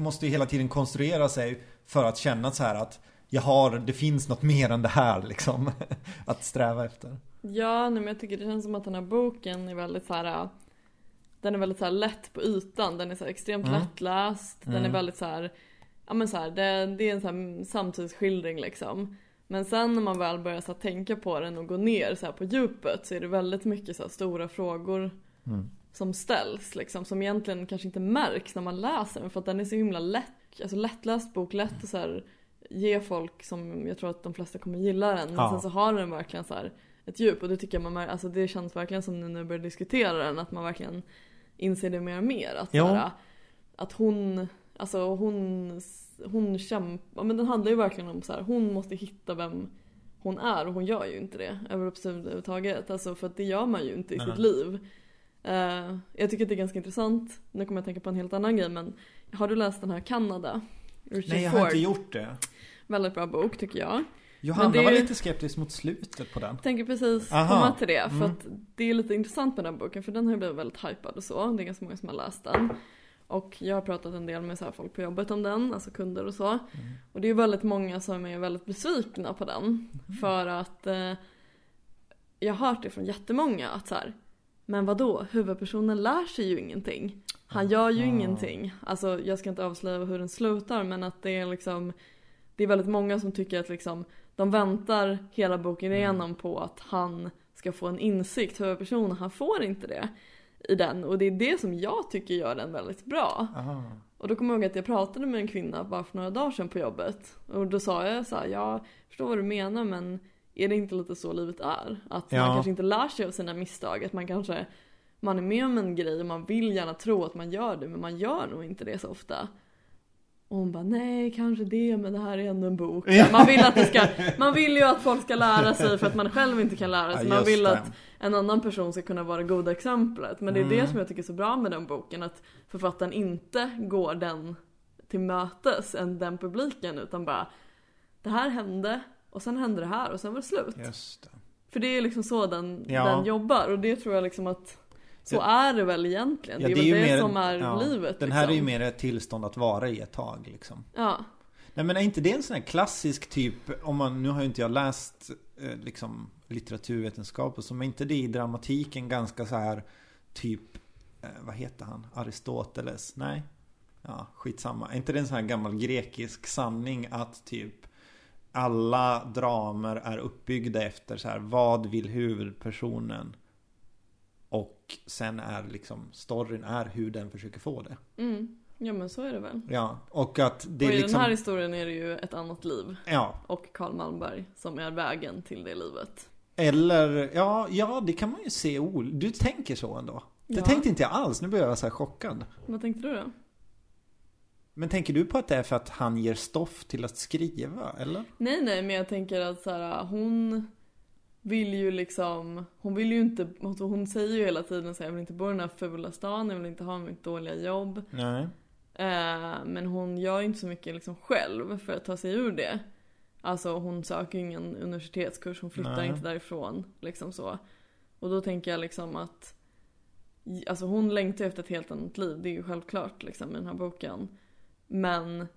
måste ju hela tiden konstruera sig för att känna så här att jag har, det finns något mer än det här liksom. att sträva efter. Ja, nej, men jag tycker det känns som att den här boken är väldigt så här. äh, Den är väldigt så här lätt på ytan, den är så extremt Mm. lättläst, den är Mm. väldigt så här. Ja men så här, det, det är en så här samtidsskildring liksom. Men sen när man väl börjar så tänka på den och gå ner så på djupet så är det väldigt mycket så stora frågor som ställs liksom. Som egentligen kanske inte märks när man läser den för att den är så himla lätt, alltså lättläst bok, lätt att så här, ge folk som jag tror att de flesta kommer gilla den. Men Ja. sen så har den verkligen så här ett djup och det tycker jag man alltså det känns verkligen som nu när vi börjar diskutera den att man verkligen inser det mer och mer. Att, Jo. här, att hon, alltså hon, hon kämpar, men den handlar ju verkligen om så här, hon måste hitta vem hon är och hon gör ju inte det överhuvudtaget. Alltså för att det gör man ju inte i Nej. sitt liv. Eh, jag tycker att det är ganska intressant, nu kommer jag att tänka på en helt annan grej men har du läst den här Kanada? Richard Nej jag Ford. har inte gjort det. Väldigt bra bok tycker jag. Johanna det var lite skeptisk mot slutet på den. Tänker precis Aha. komma till det för Mm. att det är lite intressant med den boken för den har ju blivit väldigt hypad och så. Det är ganska många som har läst den. Och jag har pratat en del med så här folk på jobbet om den, alltså kunder och så. Mm. Och det är väldigt många som är väldigt besvikna på den. Mm. För att eh, jag har hört det från jättemånga att så här, men vad då? huvudpersonen lär sig ju ingenting. Han gör ju Ah. ingenting. Alltså jag ska inte avslöja hur den slutar men att det är liksom Det är väldigt många som tycker att liksom de väntar hela boken Mm. igenom på att han ska få en insikt, huvudpersonen, han får inte det i den och det är det som jag tycker gör den väldigt bra. Aha. Och då kommer jag ihåg att jag pratade med en kvinna bara för några dagar sedan på jobbet. Och då sa jag så här, jag förstår vad du menar men är det inte lite så livet är? Att Ja. man kanske inte lär sig av sina misstag, att man kanske man är med om en grej och man vill gärna tro att man gör det men man gör nog inte det så ofta. Och hon bara nej kanske det men det här är ändå en bok. Man vill att det ska, man vill ju att folk ska lära sig för att man själv inte kan lära sig. Man vill det. att en annan person ska kunna vara det goda exemplet. Men det är det Mm. som jag tycker är så bra med den boken. Att författaren inte går den till mötes, än den publiken. Utan bara det här hände och sen hände det här och sen var det slut. Just det. För det är liksom så den, Ja. den jobbar och det tror jag liksom att så är det väl egentligen. Ja, det är ju det mer- som är ja, livet. Den här är ju liksom. mer ett tillstånd att vara i ett tag liksom. Ja. Nej men är inte det en sån här klassisk typ, om man, nu har ju inte jag läst eh, liksom litteraturvetenskap och så, men inte det i dramatiken ganska så här typ, eh, vad heter han, Aristoteles? Nej? Ja, skitsamma. Är inte det en sån här gammal grekisk sanning att typ alla dramer är uppbyggda efter så här, vad vill huvudpersonen? Och sen är liksom storyn är hur den försöker få det. Mm. Ja men så är det väl. Ja, och att det och i liksom... den här historien är det ju ett annat liv. Ja, Och Karl Malmberg som är vägen till det livet. Eller, ja, ja det kan man ju se Du tänker så ändå? Det Ja. tänkte inte jag alls, nu blir jag så chockad. Vad tänkte du då? Men tänker du på att det är för att han ger stoff till att skriva, eller? Nej nej men jag tänker att så här, hon vill ju liksom, hon vill ju inte, alltså hon säger ju hela tiden så här, jag vill inte bo i den här fula stan, jag vill inte ha mitt dåliga jobb. Nej. Eh, men hon gör ju inte så mycket liksom själv för att ta sig ur det. Alltså hon söker ju ingen universitetskurs, hon flyttar Nej. inte därifrån. Liksom så. Och då tänker jag liksom att Alltså hon längtar efter ett helt annat liv, det är ju självklart liksom i den här boken. Men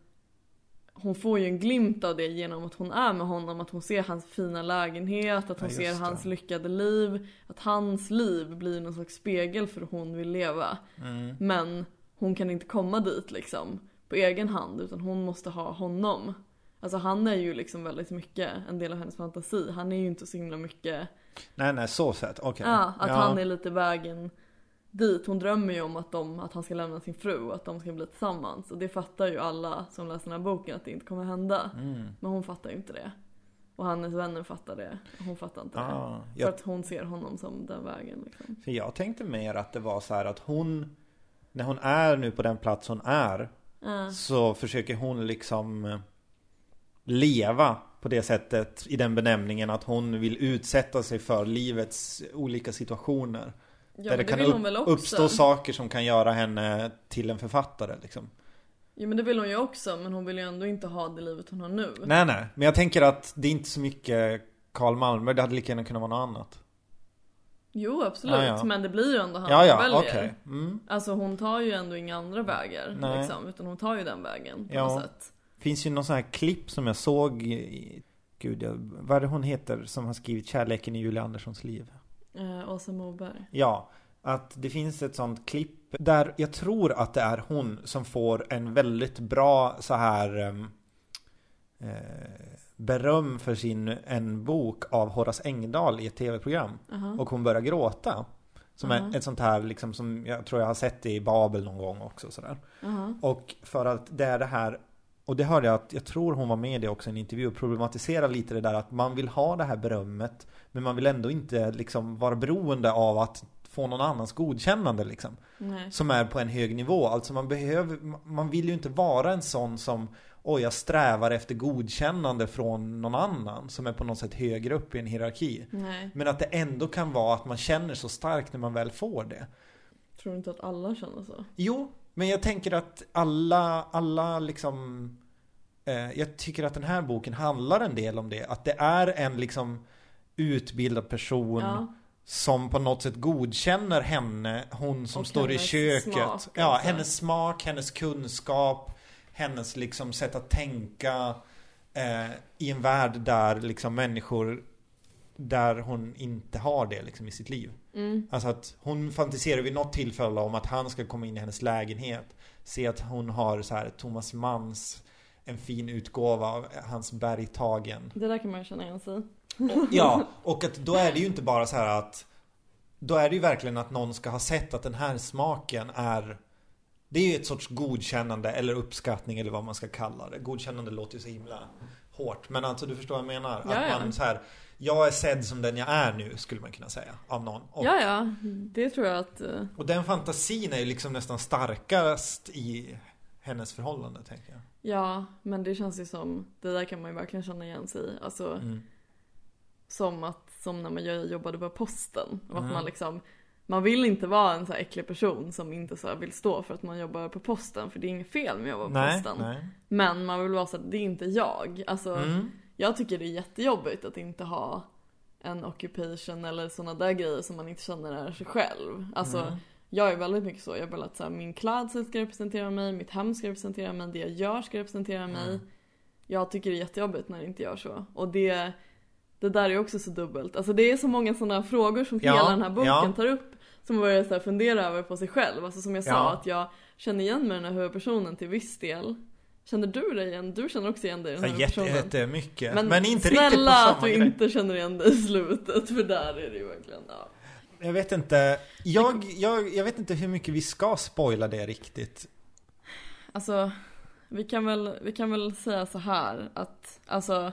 hon får ju en glimt av det genom att hon är med honom, att hon ser hans fina lägenhet, att hon Ja, ser hans lyckade liv. Att hans liv blir någon slags spegel för hur hon vill leva. Mm. Men hon kan inte komma dit liksom på egen hand utan hon måste ha honom. Alltså han är ju liksom väldigt mycket en del av hennes fantasi. Han är ju inte så himla mycket, Nej, nej, så sett, okej. ja, att ja. han är lite vägen dit. Hon drömmer ju om att, de, att han ska lämna sin fru och att de ska bli tillsammans. Och det fattar ju alla som läser den här boken att det inte kommer hända. Mm. Men hon fattar ju inte det. Och hennes vänner fattar det. Hon fattar inte det. Ah, För jag, att hon ser honom som den vägen liksom. för jag tänkte mer att det var så här att hon När hon är nu på den plats hon är. Så försöker hon liksom eh, Leva på det sättet i den benämningen att hon vill utsätta sig för livets olika situationer Ja, Där det det kan upp, uppstå saker som kan göra henne till en författare liksom. Jo men det vill hon ju också men hon vill ju ändå inte ha det livet hon har nu. Nej nej, men jag tänker att det är inte så mycket Karl Malmberg, det hade lika gärna kunnat vara något annat. Jo absolut Ja, ja. men det blir ju ändå han Ja som ja, väljer. okej. Mm. Alltså hon tar ju ändå inga andra vägar Nej. liksom, utan hon tar ju den vägen på Ja. något sätt. Finns ju någon sån här klipp som jag såg i, Gud, jag, vad är det hon heter som har skrivit Kärleken i Julia Anderssons liv? Eh, Åsa Moberg. Ja, att det finns ett sånt klipp där jag tror att det är hon som får en väldigt bra så här ehm, eh, beröm för sin en bok av Horace Engdahl i ett tv-program. Aha. Och hon börjar gråta. Som Mhm. är ett sånt här liksom som jag tror jag har sett i Babel någon gång också sådär. Aha. Och för att det är det här och det hörde jag att, jag tror hon var med i det också i en intervju problematisera lite det där att man vill ha det här berömmet Men man vill ändå inte liksom vara beroende av att få någon annans godkännande liksom Nej. Som är på en hög nivå, alltså man behöver, man vill ju inte vara en sån som Oj, jag strävar efter godkännande från någon annan som är på något sätt högre upp i en hierarki Nej. Men att det ändå kan vara att man känner så starkt när man väl får det Tror du inte att alla känner så? Jo, men jag tänker att alla, alla liksom eh, Jag tycker att den här boken handlar en del om det. Att det är en liksom utbildad person Ja. som på något sätt godkänner henne, hon som Och står i köket. smak, ja, alltså. hennes smak, hennes kunskap, hennes liksom sätt att tänka eh, i en värld där liksom människor där hon inte har det liksom i sitt liv. Mm. Alltså att hon fantiserar vid något tillfälle om att han ska komma in i hennes lägenhet. Se att hon har så här Thomas Manns en fin utgåva av hans Bergtagen. Det där kan man ju känna igen sig. Och, ja, och att då är det ju inte bara så här att Då är det ju verkligen att någon ska ha sett att den här smaken är Det är ju ett sorts godkännande eller uppskattning eller vad man ska kalla det. Godkännande låter ju så himla hårt. Men alltså du förstår vad jag menar? Ja, att ja. man så här Jag är sedd som den jag är nu skulle man kunna säga. Av någon. Och Ja, ja. Det tror jag att... eh, Och den fantasin är ju liksom nästan starkast i hennes förhållande tänker jag. Ja, men det känns ju som, det där kan man ju verkligen känna igen sig i. Alltså, Mm. Som att, som när man jo- jobbade på posten. Och att man liksom, man vill inte vara en så här äcklig person som inte så vill stå för att man jobbar på posten. För det är inget fel med att jobba på Nej, posten. nej. Men man vill vara så att det är inte jag. Alltså, Mm. jag tycker det är jättejobbigt att inte ha en occupation eller sådana där grejer som man inte känner är sig själv. Alltså, Mm. jag är väldigt mycket så. Jag vill att så här, min klädsel ska representera mig, mitt hem ska representera mig, det jag gör ska representera mig. Mm. Jag tycker det är jättejobbigt när det inte gör så. Och det, det där är också så dubbelt. Alltså det är så många sådana frågor som Ja, hela den här boken ja. tar upp. Som man börjar så här fundera över på sig själv. Alltså som jag sa, Ja. att jag känner igen mig i den här huvudpersonen till viss del. Känner du dig igen? Du känner också igen dig i den här Ja, jätte, huvudpersonen. jättemycket. Men, Men, inte snälla riktigt på samma att du grej. inte känner igen dig i slutet. För där är det ju verkligen, ja. Jag vet inte. Jag, jag, jag vet inte hur mycket vi ska spoila det riktigt. Alltså, vi kan väl, vi kan väl säga så här att, alltså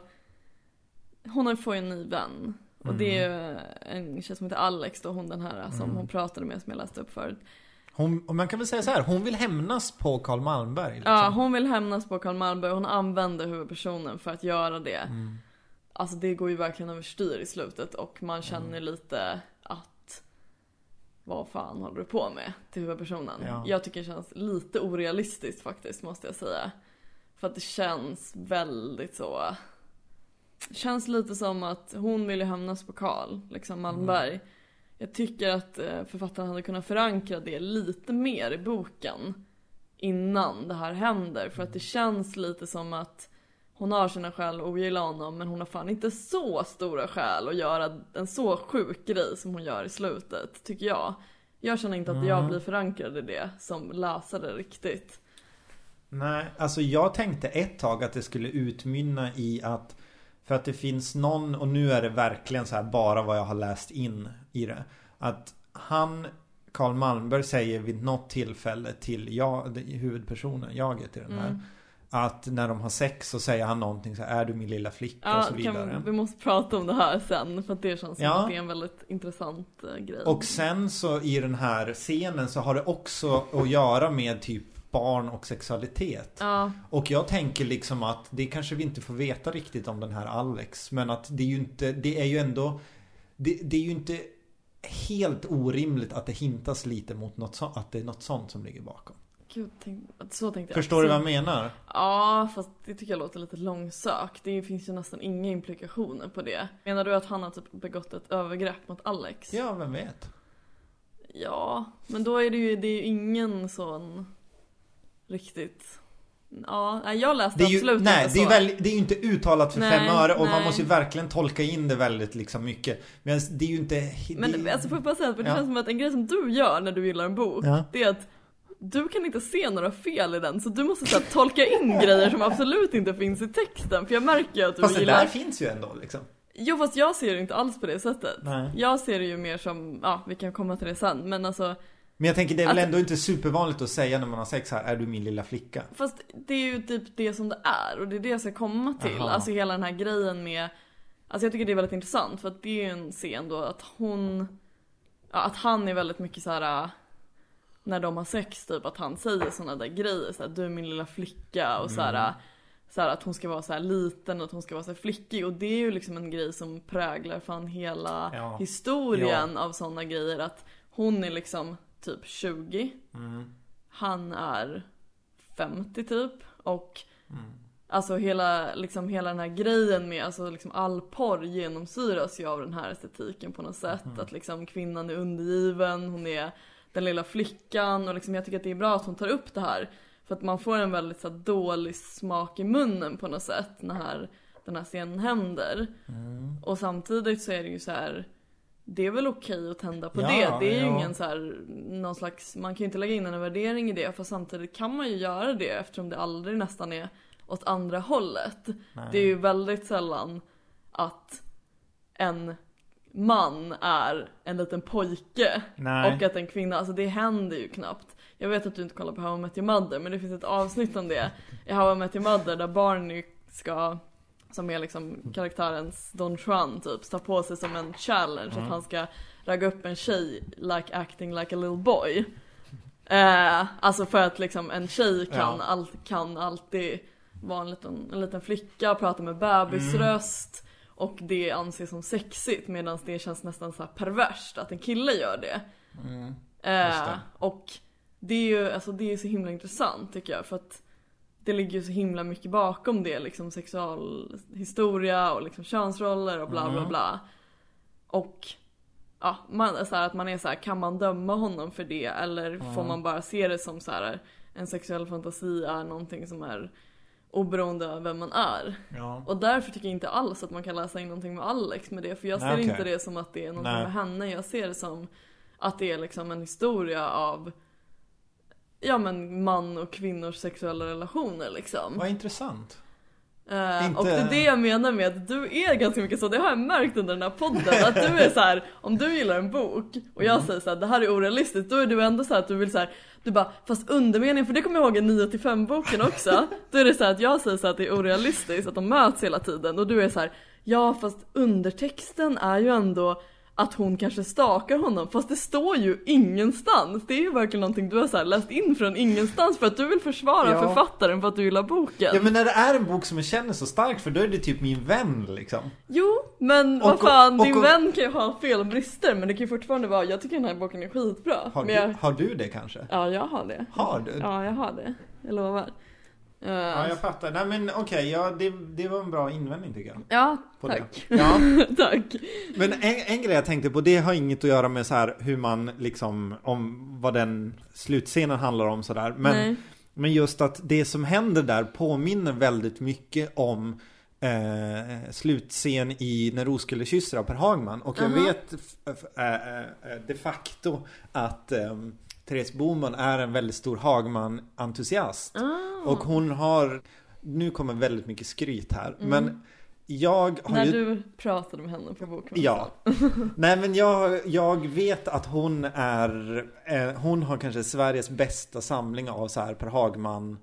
hon har får ju en ny vän. Och det är en tjej som heter Alex då, hon den här som Mm. hon pratade med som jag läste upp förut. Hon, man kan väl säga så här, hon vill hämnas på Karl Malmberg. Liksom. Ja, hon vill hämnas på Karl Malmberg och hon använder huvudpersonen för att göra det. Mm. Alltså det går ju verkligen överstyr i slutet och man känner lite att vad fan håller du på med till huvudpersonen? Ja. Jag tycker det känns lite orealistiskt faktiskt måste jag säga. För att det känns väldigt så Känns lite som att hon vill ju hämnas på Karl, liksom Malmberg. Jag tycker att eh, författaren hade kunnat förankra det lite mer i boken innan det här händer. För att det känns lite som att hon har sina skäl att ogilla honom men hon har fan inte så stora skäl att göra en så sjuk grej som hon gör i slutet, tycker jag. Jag känner inte att jag Mm. blir förankrad i det som läsare riktigt. Nej, alltså jag tänkte ett tag att det skulle utmynna i att För att det finns någon, och nu är det verkligen så här bara vad jag har läst in i det Att han, Karl Malmberg säger vid något tillfälle till jag, huvudpersonen, jaget i den här Mm. Att när de har sex så säger han någonting så här, är du min lilla flicka och Ja, så vidare kan, vi måste prata om det här sen för att det känns som Ja. att det är en väldigt intressant eh, grej. Och sen så i den här scenen så har det också att göra med typ barn och sexualitet Ja, Och jag tänker liksom att det kanske vi inte får veta riktigt om den här Alex Men att det är ju inte, det är ju ändå Det, det är ju inte helt orimligt att det hintas lite mot något sånt, att det är något sånt som ligger bakom gud, tänk, så tänkte jag Förstår du vad jag menar? Ja, fast det tycker jag låter lite långsökt. Det finns ju nästan inga implikationer på det. Menar du att han har typ begått ett övergrepp mot Alex? Ja, vem vet? Ja, men då är det ju, det är ju ingen sån riktigt... Ja, jag läste Det är ju, absolut nej, inte det är, så. väl, det är ju inte uttalat för Nej, fem öre och man nej. måste ju verkligen tolka in det väldigt liksom mycket Men det är ju inte Men det, alltså får jag bara säga, för det Ja. känns som att en grej som du gör när du gillar en bok, Ja. det är att du kan inte se några fel i den, så du måste så här, tolka in grejer som absolut inte finns i texten. För jag märker ju att du Fast det gillar... där finns ju ändå liksom Jo fast jag ser det inte alls på det sättet. Nej. Jag ser det ju mer som, ja vi kan komma till det sen, men alltså Men jag tänker det är väl Att- ändå inte supervanligt att säga när man har sex här, är du min lilla flicka? Fast det är ju typ det som det är och det är det jag ska komma till. Aha. Alltså hela den här grejen med Alltså jag tycker det är väldigt intressant för att det är ju en scen då att hon ja, Att han är väldigt mycket så här äh, När de har sex typ att han säger sådana där grejer så här, Du är min lilla flicka och så här, äh, så här att hon ska vara så här liten och att hon ska vara så här flickig och det är ju liksom en grej som präglar fan hela Ja. historien av sådana grejer att hon är liksom typ 20 Mm. han är 50 typ och Mm. Alltså hela, liksom hela den här grejen med, alltså liksom all porr genomsyras ju av den här estetiken på något sätt. Mhm. Att liksom kvinnan är undergiven, hon är den lilla flickan och liksom jag tycker att det är bra att hon tar upp det här. För att man får en väldigt så här, dålig smak i munnen på något sätt när den här scenen händer. Mm. Och samtidigt så är det ju så här. Det är väl okej att tända på Ja, det. Det är ju ja. ingen så här, någon slags, man kan ju inte lägga in en värdering i det. För samtidigt kan man ju göra det eftersom det aldrig nästan är åt andra hållet. Nej. Det är ju väldigt sällan att en man är en liten pojke Nej. och att en kvinna, alltså det händer ju knappt. Jag vet att du inte kollar på How I Met Your Mother men det finns ett avsnitt om det i How I Met Your Mother där Barney ska, som är liksom karaktärens Don Juan typ, ta på sig som en challenge Mm. att han ska ragga upp en tjej like acting like a little boy. Eh, alltså för att liksom en tjej kan, Ja. all, kan alltid vara en liten, en liten flicka prata med bebisröst och det anses som sexigt medan det känns nästan så perverst att en kille gör det. Mm. Eh, det. och det är ju alltså, det är så himla intressant tycker jag för att det ligger ju så himla mycket bakom det liksom sexualhistoria och liksom könsroller och bla bla Mm. bla. Och ja, man, så här, att man är så här, kan man döma honom för det eller får Ja. man bara se det som så här, en sexuell fantasi är någonting som är oberoende av vem man är. Ja. Och därför tycker jag inte alls att man kan läsa in någonting med Alex med det. För jag ser Nej, okej. inte det som att det är någonting Nej. med henne. Jag ser det som att det är liksom en historia av Ja men man och kvinnors sexuella relationer liksom. Vad intressant. Eh, Inte- Och det är det jag menar med att du är ganska mycket så, det har jag märkt under den här podden. Att du är så här, om du gillar en bok och jag Mm. säger så här, det här är orealistiskt. Då är du ändå så här att du vill så här, du bara, fast undermeningen, för det kommer jag ihåg i 9 5 boken också. Då är det så här att jag säger så här att det är orealistiskt, att de möts hela tiden. Och du är så här, ja fast undertexten är ju ändå att hon kanske stakar honom fast det står ju ingenstans. Det är ju verkligen någonting du har så läst in från ingenstans för att du vill försvara Ja. författaren för att du gillar boken. Ja men när det är en bok som jag känner så starkt för då är det typ min vän liksom. Jo, men Och- vad fan, och- din och- vän kan ju ha fel och brister men det kan ju fortfarande vara, jag tycker den här boken är skitbra. Har, du, jag, har du det kanske? Ja, jag har det. Har du? Ja, jag har det. Jag lovar. Uh, Ja, jag fattar. Nej men okej, ja, det, det var en bra invändning tycker jag. ja På tack. Det. Ja, tack. men en, en grej jag tänkte på, det har inget att göra med så här hur man liksom, om vad den slutscenen handlar om sådär. Men, Nej. men just att det som händer där påminner väldigt mycket om eh, slutscen i När Roskilde kysser av Per Hagman. Och jag vet f- f- eh, eh, de facto att eh, Therese Boman är en väldigt stor Hagman-entusiast. Ah. Och hon har, nu kommer väldigt mycket skryt här, men jag har När ju... du pratade med henne på bokmässan. Ja. Nej men jag, jag vet att hon är, eh, hon har kanske Sveriges bästa samling av så här Per Hagman,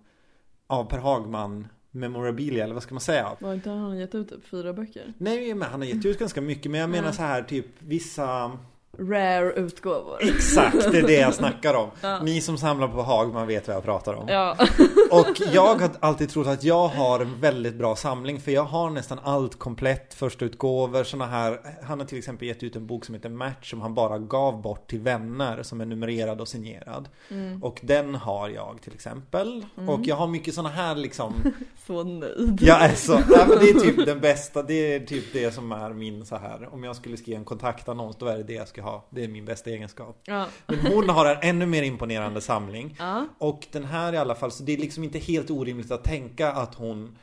av Per Hagman memorabilia eller vad ska man säga? Var inte han gett ut typ fyra böcker? Nej men han har gett ut ganska mycket men jag menar Mm. så här typ vissa Rare utgåvor. Exakt, det är det jag snackar om. Ja. Ni som samlar på Hagman vet vad jag pratar om. Ja. Och jag har alltid trott att jag har en väldigt bra samling för jag har nästan allt komplett, första utgåvor, såna här Han har till exempel gett ut en bok som heter Match som han bara gav bort till vänner som är numrerad och signerad. Mm. Och den har jag till exempel. Och jag har mycket såna här liksom Så nöjd. Jag är så, ja, men det är typ den bästa, det är typ det som är min så här Om jag skulle skriva en kontaktannons då är det det jag ska ha. Det är min bästa egenskap. Ja. Men hon har en ännu mer imponerande samling. Ja. Och den här i alla fall, så det är liksom inte helt orimligt att tänka att hon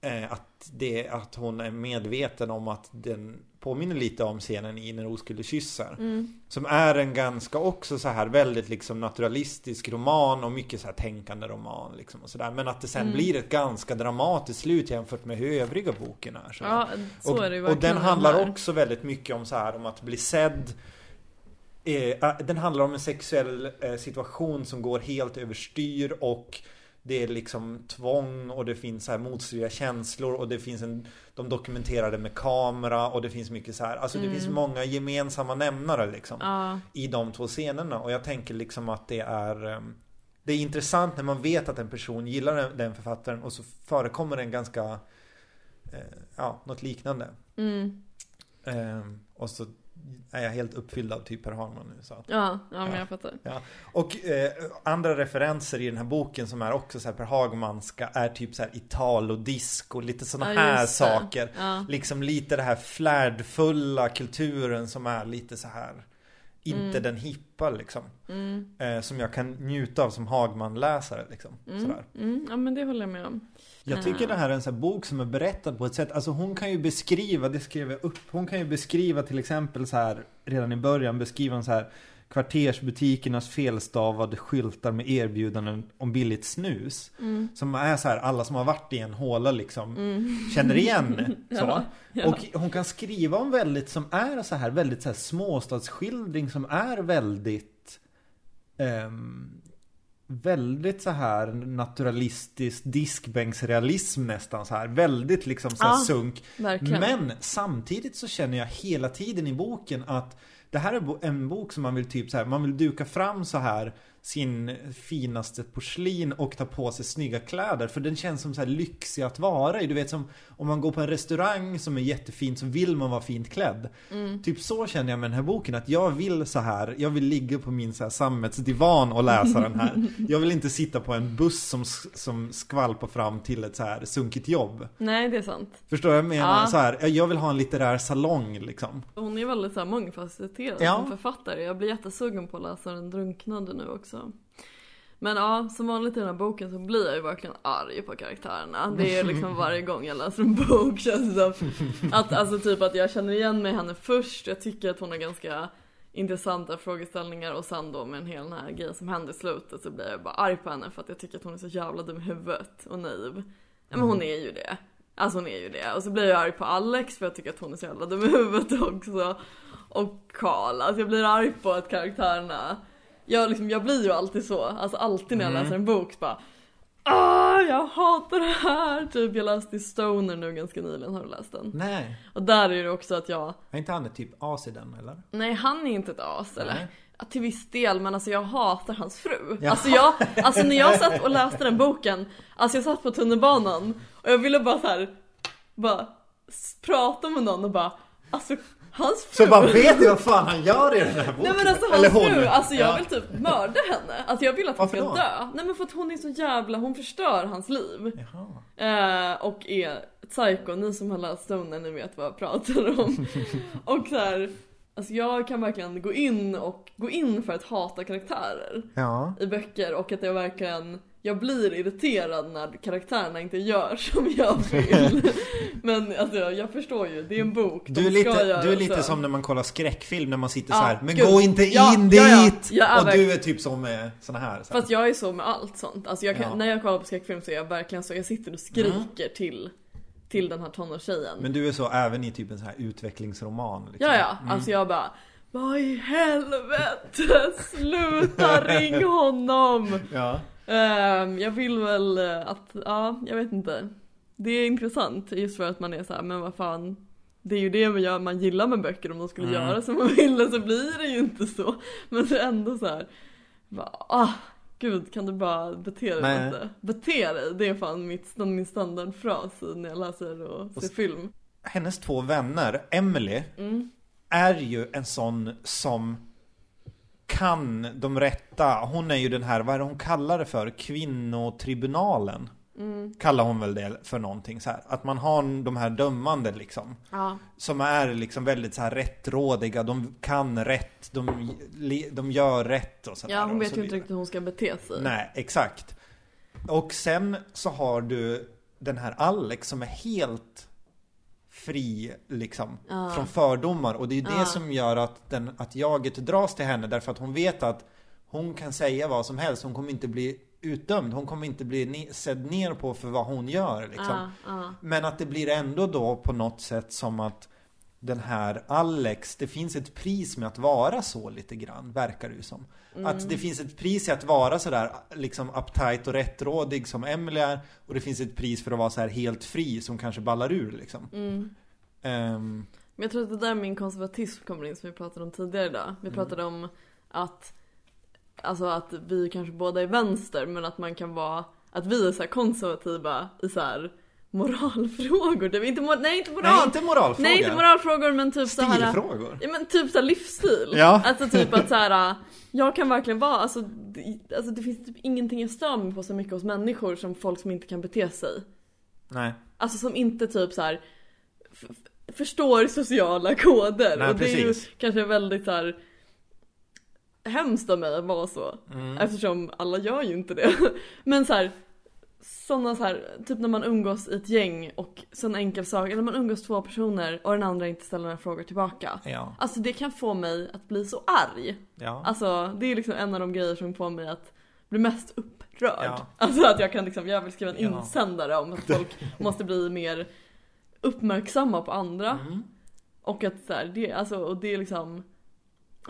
eh, att, det, att hon är medveten om att den påminner lite om scenen i När oskuld kysser. Mm. Som är en ganska också så här väldigt liksom naturalistisk roman och mycket så här tänkande roman liksom och sådär. Men att det sen Mm. blir ett ganska dramatiskt slut jämfört med hur övriga boken är. Så. ja, så och, är det och den handlar också väldigt mycket om så här om att bli sedd Den handlar om en sexuell eh, situation som går helt överstyr och det är liksom tvång och det finns så här motstridiga känslor och det finns en De dokumenterar det med kamera och det finns mycket så här Alltså det Mm. finns många gemensamma nämnare liksom Ja. I de två scenerna och jag tänker liksom att det är ehm, Det är intressant när man vet att en person gillar den- författaren och så förekommer det en ganska eh, Ja, något liknande Mm. Ehm, och så är jag helt uppfylld av typ Per Hagman nu så. att- Ja, ja, men Ja. jag fattar. Ja. Och eh, andra referenser i den här boken som är också så här Per Hagmanska är typ så här Italo-disco, lite sådana Ja, här saker. Ja. Liksom lite det här flärdfulla kulturen som är lite så här Inte Mm. den hippa liksom. Mm. Eh, som jag kan njuta av som Hagman-läsare liksom. Mm. Sådär. Mm. Ja men det håller jag med om. Jag tycker det här är en sån bok som är berättad på ett sätt, alltså hon kan ju beskriva, det skrev jag upp, hon kan ju beskriva till exempel så här redan i början, beskriva en så här kvartersbutikernas felstavade skyltar med erbjudanden om billigt snus. Mm. Som är så här, alla som har varit i en håla liksom Mm. känner igen. Så. Ja, ja. Och hon kan skriva om väldigt som är så här, väldigt så här småstadsskildring som är väldigt ehm, Väldigt så här naturalistisk diskbänksrealism nästan så här. Väldigt liksom så här Ja, sunk. Verkligen. Men samtidigt så känner jag hela tiden i boken att det här är en bok som man vill typ så här, man vill duka fram så här sin finaste porslin och ta på sig snygga kläder. För den känns som så här lyxig att vara i. Du vet som om man går på en restaurang som är jättefint så vill man vara fint klädd. Typ så känner jag med den här boken. Att jag vill så här, jag vill ligga på min så här sammetsdivan och läsa den här. Jag vill inte sitta på en buss som, som skvalpar fram till ett så här sunkigt jobb. Nej det är sant. Förstår jag? Menar Ja. så här, jag vill ha en litterär salong liksom. Hon är väldigt så här mångfacetterad Ja. som författare. Jag blir jättesugen på att läsa Den drunknande nu också. Men ja, som vanligt i den här boken så blir jag ju verkligen arg på karaktärerna. Det är liksom varje gång jag läser en bok känns det som. Att, alltså typ att jag känner igen mig henne först. Jag tycker att hon har ganska intressanta frågeställningar och sen då med en hel den här grejen som hände i slutet så blir jag bara arg på henne för att jag tycker att hon är så jävla dum i huvudet och naiv. Ja men hon är ju det. Alltså hon är ju det. Och så blir jag arg på Alex för jag tycker att hon är så jävla dum i huvudet också. Och Karl. Alltså jag blir arg på att karaktärerna jag, liksom, jag blir ju alltid så, alltså alltid när jag Mm. läser en bok bara Ah, jag hatar det här! Typ jag läste Stoner nu ganska nyligen, har du läst den? Nej. Och där är det också att jag, Är inte han ett typ as i den eller? nej han är inte ett as eller? Nej. Ja, till viss del men alltså jag hatar hans fru. Ja. Alltså jag, alltså när jag satt och läste den boken, alltså jag satt på tunnelbanan och jag ville bara så här, bara prata med någon och bara, alltså hans fru. Så bara vet du vad fan han gör i den här boken? Nej men alltså Eller hans hon. fru, alltså jag Ja. vill typ mörda henne. Alltså jag vill att hon Varför ska då? dö. Nej men för att hon är så jävla, hon förstör hans liv. Jaha. Eh, och är psycho, ni som har läst Stoner ni vet vad jag pratar om. och så här, alltså jag kan verkligen gå in och gå in för att hata karaktärer Ja. i böcker och att jag verkligen jag blir irriterad när karaktärerna inte gör som jag vill. Men alltså jag förstår ju, det är en bok. Du är, lite, göra du är lite så. som när man kollar skräckfilm när man sitter Ja, så här. Men gud. gå inte Ja, in ja, ja. dit! Är och verkligen- du är typ som med såna här. Så här. Fast jag är så med allt sånt. Alltså jag kan, Ja. när jag kollar på skräckfilm så är jag verkligen så, jag sitter och skriker till, till den här tonårstjejen. Men du är så även i typ en sån här utvecklingsroman. Liksom. Ja ja, alltså jag bara Vad i helvete, sluta ring honom! Ja. Ehm, jag vill väl eh, att, ja, jag vet inte. Det är intressant just för att man är så här, men vad fan. Det är ju det man, gör, man gillar med böcker, om de skulle Mm. göra som man ville så blir det ju inte så. Men det är ändå så här, bara, ah, gud kan du bara bete dig Nej. lite? Bete dig, det är fan mitt, min standardfras när jag läser och ser Och- film. Hennes två vänner, Emily, Mm. är ju en sån som kan de rätta. Hon är ju den här, vad är det hon kallar det för? Kvinnotribunalen. Mm. Kallar hon väl det för någonting så här. Att man har de här dömande liksom. Ja. Som är liksom väldigt så här rättrådiga, de kan rätt, de, de gör rätt och sådär. ja, hon vet ju inte riktigt hur hon ska bete sig. Nej, exakt. Och sen så har du den här Alex som är helt fri liksom Ja. från fördomar och det är det Ja. som gör att, den, att jaget dras till henne därför att hon vet att hon kan säga vad som helst, hon kommer inte bli utdömd, hon kommer inte bli ne- sedd ner på för vad hon gör liksom. Men att det blir ändå då på något sätt som att den här Alex, det finns ett pris med att vara så lite grann, verkar det ju som. Att det finns ett pris i att vara sådär liksom uptight och rättrådig som Emily är och det finns ett pris för att vara så här helt fri som kanske ballar ur liksom. Mm. Ehm, Men jag tror att det där min konservatism kommer in som vi pratade om tidigare idag. Mm. Vi pratade om att Alltså att vi kanske båda är vänster men att man kan vara Att vi är så konservativa i så här moralfrågor. Det är inte, mor- nej inte moral! nej, inte moralfrågor. Nej inte moralfrågor men typ så här Stilfrågor. Ja men typ såhär livsstil. Ja. Alltså typ att såhär, jag kan verkligen vara, alltså det, alltså det finns typ ingenting jag stör mig på så mycket hos människor som folk som inte kan bete sig. Nej. Alltså som inte typ så här f- f- förstår sociala koder. Nej, och det är ju precis. kanske väldigt så här hemskt av mig att vara så. Mm. Eftersom alla gör ju inte det. Men så här sådana så här, typ när man umgås i ett gäng och sån enkel sak, eller man umgås två personer och den andra inte ställer några frågor tillbaka. Ja. Alltså det kan få mig att bli så arg. Ja. Alltså det är liksom en av de grejer som får mig att bli mest upprörd. Ja. Alltså att jag kan liksom, jag vill skriva en Ja. insändare om att folk måste bli mer uppmärksamma på andra. Mm. Och att så här, det, alltså, och det är liksom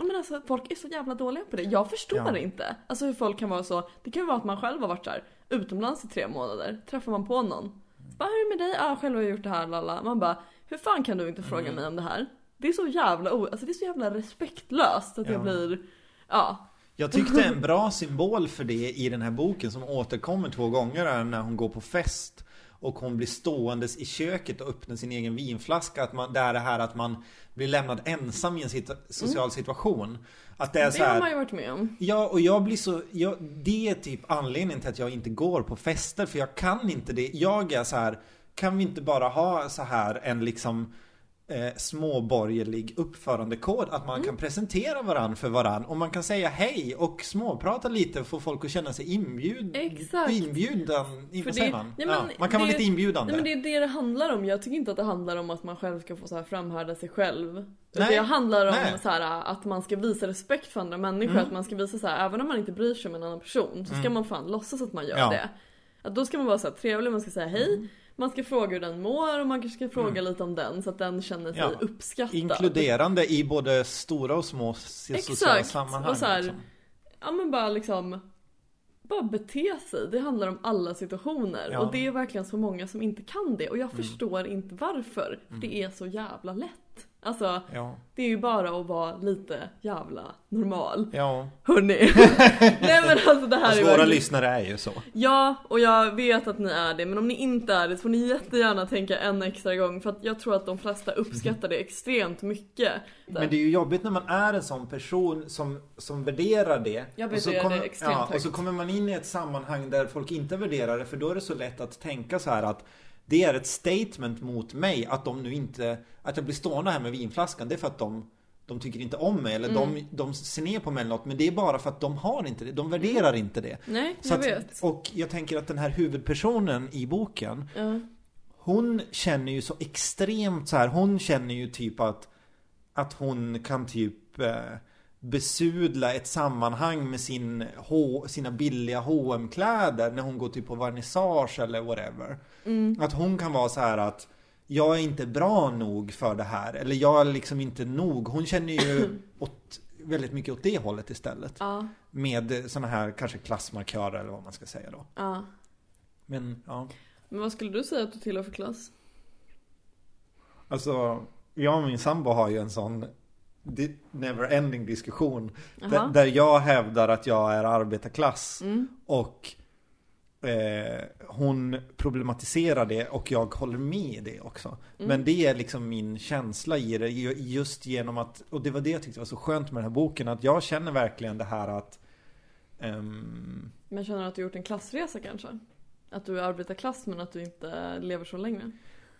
men alltså folk är så jävla dåliga på det. Jag förstår Ja. det inte. Alltså hur folk kan vara så. Det kan ju vara att man själv har varit så här utomlands i tre månader. Träffar man på någon. Bara, hur är det med dig? Ja, själv har jag gjort det här lalla. Man bara, hur fan kan du inte fråga Mm. mig om det här? Det är så jävla, alltså det är så jävla respektlöst att Ja. jag blir, ja. Jag tyckte en bra symbol för det i den här boken som återkommer två gånger är när hon går på fest och hon blir ståendes i köket och öppnar sin egen vinflaska. Att man, det är det här att man blir lämnad ensam i en situ- social situation. Att det är så Det har här, man ju varit med om. Ja, och jag blir så, jag, det är typ anledningen till att jag inte går på fester, för jag kan inte det. Jag är så här, kan vi inte bara ha så här en liksom eh, småborgerlig uppförandekod? Att man kan presentera varann för varann och man kan säga hej och småprata lite för folk att känna sig inbjud, Exakt. inbjudan. Vad säger man? ja, man kan vara det- lite inbjudande. Nej men det är det det handlar om. Jag tycker inte att det handlar om att man själv ska få så här framhärda sig själv. Nej, Det handlar om nej. så här, att man ska visa respekt för andra människor. Mm. Att man ska visa så här, även om man inte bryr sig om en annan person så ska Mm. man fan låtsas att man gör Ja. det. Att då ska man vara så här trevlig, man ska säga hej. Man ska fråga hur den mår och man kanske ska fråga lite om den så att den känner sig Mm. Ja. uppskattad. Inkluderande i både stora och små sociala Exakt. sammanhang. Och så här, liksom. Ja men bara liksom bara bete sig. Det handlar om alla situationer. Ja. Mm. Och det är verkligen så många som inte kan det. Och jag förstår inte varför. För det är så jävla lätt. Alltså, Ja, det är ju bara att vara lite jävla normal. ja. Hörni. Nej men alltså det här Fast är våra verkligen... lyssnare är ju så. Ja, och jag vet att ni är det. Men om ni inte är det så får ni jättegärna tänka en extra gång. För att jag tror att de flesta uppskattar det extremt mycket. Men det är ju jobbigt när man är en sån person som, som värderar det. Jag och så värderar det kommer, extremt ja, Och högt. så kommer man in i ett sammanhang där folk inte värderar det. För då är det så lätt att tänka så här att det är ett statement mot mig att de nu inte, att jag blir stående här med vinflaskan. Det är för att de de tycker inte om mig eller Mm. de, de ser ner på mig eller något. Men det är bara för att de har inte det. De värderar inte det. Nej, jag att, vet. och jag tänker att den här huvudpersonen i boken Ja. hon känner ju så extremt så här. Hon känner ju typ att att hon kan typ eh, besudla ett sammanhang med sin H, sina billiga hm kläder när hon går typ på vernissage eller whatever. Mm. Att hon kan vara så här att jag är inte bra nog för det här eller jag är liksom inte nog. Hon känner ju åt, väldigt mycket åt det hållet istället. Ja, Med såna här kanske klassmarkörer eller vad man ska säga då. ja. Men ja. Men vad skulle du säga att du tillhör för klass? Alltså, jag och min sambo har ju en sån never-ending diskussion. Där, där jag hävdar att jag är arbetarklass. Mm. Och eh, hon problematiserar det och jag håller med i det också. Mm. Men det är liksom min känsla i det. ju- Just genom att, och det var det jag tyckte var så skönt med den här boken. Att jag känner verkligen det här att ehm, Men känner du att du gjort en klassresa kanske? Att du är arbetarklass men att du inte lever så länge?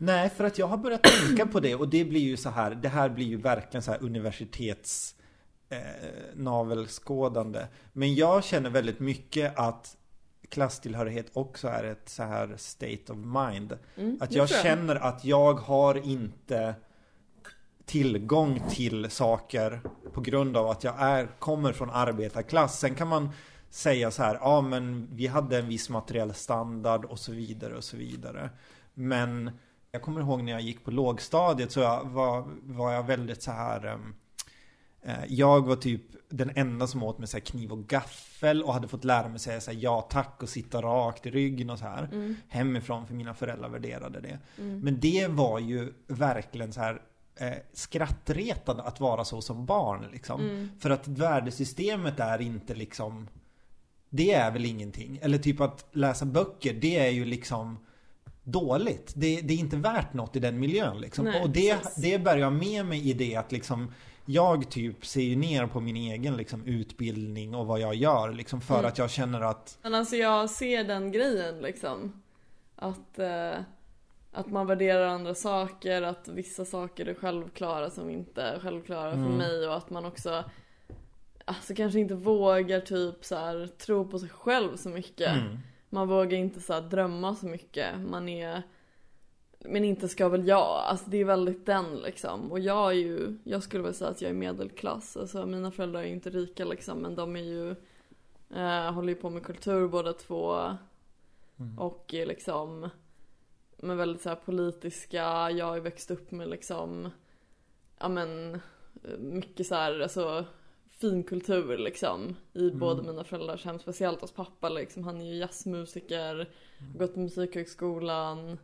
Nej, för att jag har börjat tänka på det och det blir ju så här, det här blir ju verkligen så här universitets eh, navelskådande. Men jag känner väldigt mycket att klasstillhörighet också är ett så här state of mind. Mm, Att jag tror känner att jag har inte tillgång till saker på grund av att jag är, kommer från arbetarklass. Sen kan man säga så här, ja men vi hade en viss materiell standard och så vidare och så vidare. Men jag kommer ihåg när jag gick på lågstadiet så var, var jag väldigt så här ehm, eh, jag var typ den enda som åt med så kniv och gaffel och hade fått lära mig säga så här ja tack och sitta rakt i ryggen och så här. Mm. Hemifrån för mina föräldrar värderade det. Mm. Men det var ju verkligen så här eh, skrattretande att vara så som barn liksom. Mm. För att värdesystemet är inte liksom Det är väl ingenting. Eller typ att läsa böcker, det är ju liksom dåligt. Det, det är inte värt något i den miljön liksom. Nej, och det, precis. det bär jag med mig i det att liksom jag typ ser ju ner på min egen liksom, utbildning och vad jag gör liksom för Mm. att jag känner att Men alltså jag ser den grejen liksom. Att, eh, att man värderar andra saker, att vissa saker är självklara som inte är självklara för Mm. mig och att man också Alltså kanske inte vågar typ så här, tro på sig själv så mycket. mm, Man vågar inte så drömma så mycket. Man är Men inte ska väl jag. Alltså det är väldigt den liksom. Och jag är ju, jag skulle väl säga att jag är medelklass. Alltså mina föräldrar är ju inte rika liksom men de är ju eh, Håller ju på med kultur båda två. Mm. Och är liksom Men väldigt så här politiska. Jag har ju växt upp med liksom Ja men eh, Mycket så här, alltså finkultur liksom i Mm. båda mina föräldrars hem. Speciellt hos pappa liksom. Han är ju jazzmusiker, gått på musikhögskolan.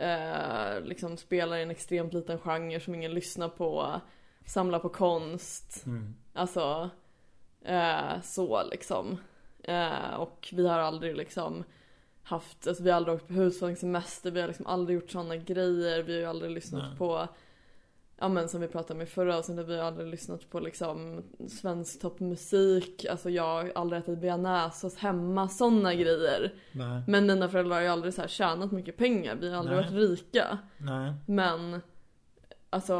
eh, liksom spelar i en extremt liten genre som ingen lyssnar på, samlar på konst. Mm. Alltså eh, så liksom. Eh, och vi har aldrig liksom haft, alltså vi har aldrig åkt på husvagnssemester, vi har liksom aldrig gjort sådana grejer, vi har ju aldrig lyssnat Nej. på Ja men som vi pratade om i förra avsnittet, vi har aldrig lyssnat på liksom svensk toppmusik, alltså jag har aldrig ätit bearnaisesås hemma, sådana grejer. Nej. Men mina föräldrar har ju aldrig så här tjänat mycket pengar, vi har aldrig Nej. varit rika. Nej. Men alltså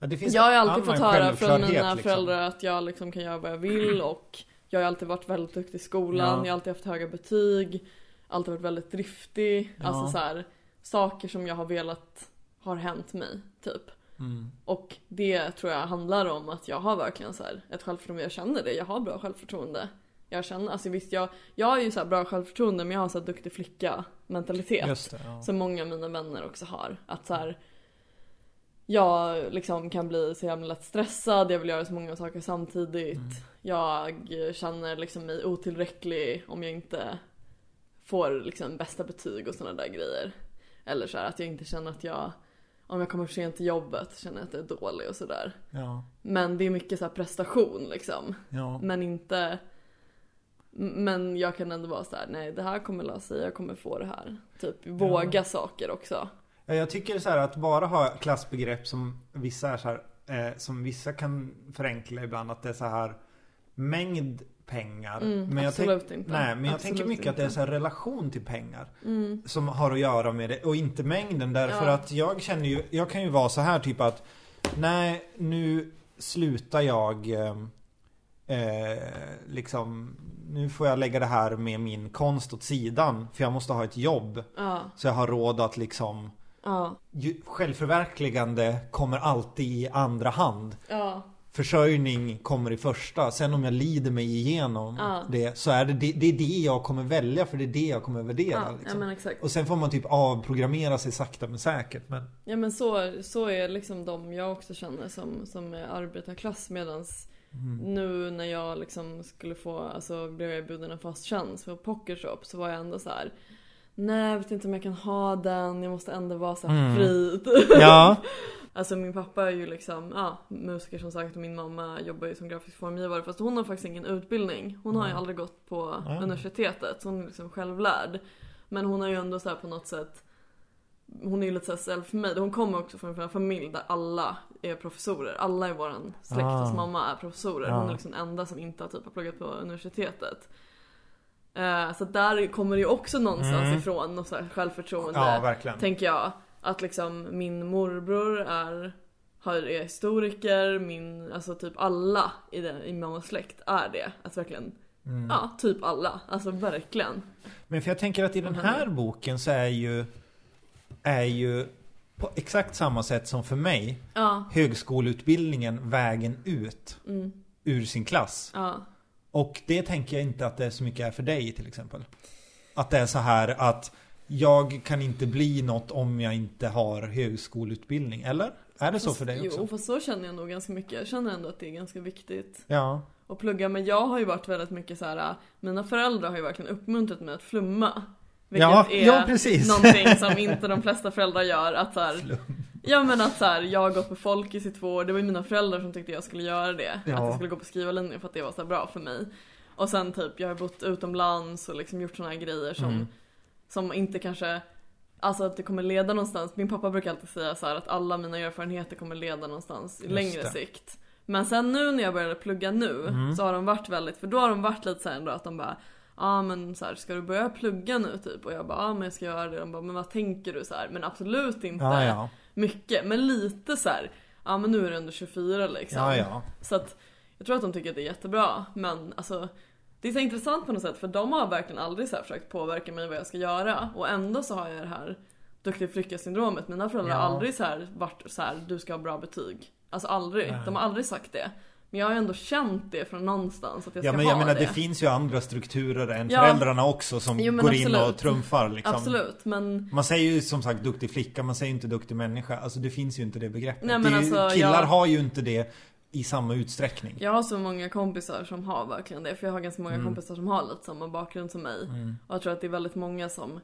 Ja, jag har ju alltid fått höra från mina liksom. föräldrar att jag liksom kan göra vad jag vill och jag har alltid varit väldigt duktig i skolan, Ja. jag har alltid haft höga betyg, alltid varit väldigt driftig. Ja. Alltså så här, saker som jag har velat har hänt mig, typ. Mm. Och det tror jag handlar om att jag har verkligen så här ett självförtroende, jag känner det, jag har bra självförtroende. Jag känner, alltså visst jag, jag har ju så här bra självförtroende men jag har så här duktig flicka mentalitet. Det, ja. Som många av mina vänner också har. Att så här, jag liksom kan bli så jävla lätt stressad, jag vill göra så många saker samtidigt. Mm. Jag känner liksom mig otillräcklig om jag inte får liksom bästa betyg och sådana där grejer. Eller så här, att jag inte känner att jag, om jag kommer för sent till jobbet, känner jag att jag är dålig och sådär. Ja. Men det är mycket så här prestation liksom. Ja. Men inte men jag kan ändå vara så här: nej det här kommer lösa sig, jag kommer få det här. Typ våga saker också. Ja, Jag tycker så här att bara ha klassbegrepp som vissa är så här, eh, som vissa kan förenkla ibland att det är så här mängd pengar. Mm, jag absolut tänk- inte. Nej, men jag Absolut tänker mycket att det är inte. så här relation till pengar. Mm. Som har att göra med det och inte mängden därför Ja. att jag känner ju, jag kan ju vara så här typ att Nej, nu slutar jag eh, eh, liksom Nu får jag lägga det här med min konst åt sidan för jag måste ha ett jobb. Ja, Så jag har råd att liksom ja, Självförverkligande kommer alltid i andra hand. ja, Försörjning kommer i första. Sen om jag lider mig igenom Ja. det så är det, det det är det jag kommer välja för det är det jag kommer värdera. ja, ja liksom. exakt. Och sen får man typ avprogrammera sig sakta men säkert. Men Ja men så, så är liksom de jag också känner som, som är arbetarklass medans Mm. nu när jag liksom skulle få, alltså blev jag erbjuden en fast tjänst för Pokershop så var jag ändå så här. Nej jag vet inte om jag kan ha den, jag måste ändå vara så här Mm. fri. Ja. Alltså min pappa är ju liksom, ja, musiker som sagt och min mamma jobbar ju som grafisk formgivare fast hon har faktiskt ingen utbildning. Hon har ju aldrig gått på universitetet så hon är liksom självlärd. Men hon har ju ändå så här på något sätt hon är ju lite såhär self-made. Hon kommer också från en familj där alla är professorer. Alla i våran släkt, Ah. hans mamma är professorer. Hon är liksom den enda som inte har typ har pluggat på universitetet. Eh, så där kommer det ju också någonstans Mm. ifrån, något så här självförtroende Ja, verkligen. tänker jag. Att liksom min morbror är, är historiker, min, alltså typ alla i, den, i mammas släkt är det. Alltså verkligen, Mm. ja typ alla. Alltså verkligen. Men för jag tänker att i den här boken så är ju Är ju på exakt samma sätt som för mig Ja, Högskoleutbildningen vägen ut mm, ur sin klass. ja. Och det tänker jag inte att det är så mycket är för dig till exempel. Att det är så här att jag kan inte bli något om jag inte har högskoleutbildning. Eller? Är det så för dig också? Jo, fast så känner jag nog ganska mycket. Jag känner ändå att det är ganska viktigt Ja. att plugga. Men jag har ju varit väldigt mycket så här. mina föräldrar har ju verkligen uppmuntrat mig att flumma. Vilket Ja, är ja, precis. någonting som inte de flesta föräldrar gör. Att så här, Ja men att så här, jag har gått på Folkis i två år, det var ju mina föräldrar som tyckte jag skulle göra det. Ja. Att jag skulle gå på skrivarlinjen för att det var så bra för mig. Och sen typ, jag har bott utomlands och liksom gjort såna här grejer som, Mm. Som inte kanske Alltså att det kommer leda någonstans. Min pappa brukar alltid säga så här att alla mina erfarenheter kommer leda någonstans i Just längre det. sikt. Men sen nu när jag började plugga nu Mm. så har de varit väldigt, för då har de varit lite såhär ändå att de bara Ja ah, men så här, ska du börja plugga nu typ? Och jag bara ja ah, men jag ska göra det. De bara men vad tänker du så här? Men absolut inte Ja, ja. mycket. Men lite så här. ja men nu är du ändå 24 liksom. Ja. Så att jag tror att de tycker att det är jättebra. Men alltså det är så intressant på något sätt för de har verkligen aldrig så här försökt påverka mig vad jag ska göra. Och ändå så har jag det här duktig flicka syndromet. Mina föräldrar har Ja. aldrig så här varit så här du ska ha bra betyg. Alltså aldrig. Nej. De har aldrig sagt det. Men jag har ju ändå känt det från någonstans att jag Ja ska men ha jag menar det. det finns ju andra strukturer än Ja. föräldrarna också som Jo, men går in och absolut. trumfar liksom. Absolut men Man säger ju som sagt duktig flicka, man säger inte duktig människa. Alltså det finns ju inte det begreppet. Nej, men det ju, alltså, killar jag- har ju inte det i samma utsträckning. jag har så många kompisar som har verkligen det. För jag har ganska många Mm. kompisar som har lite samma bakgrund som mig. Mm. Och jag tror att det är väldigt många som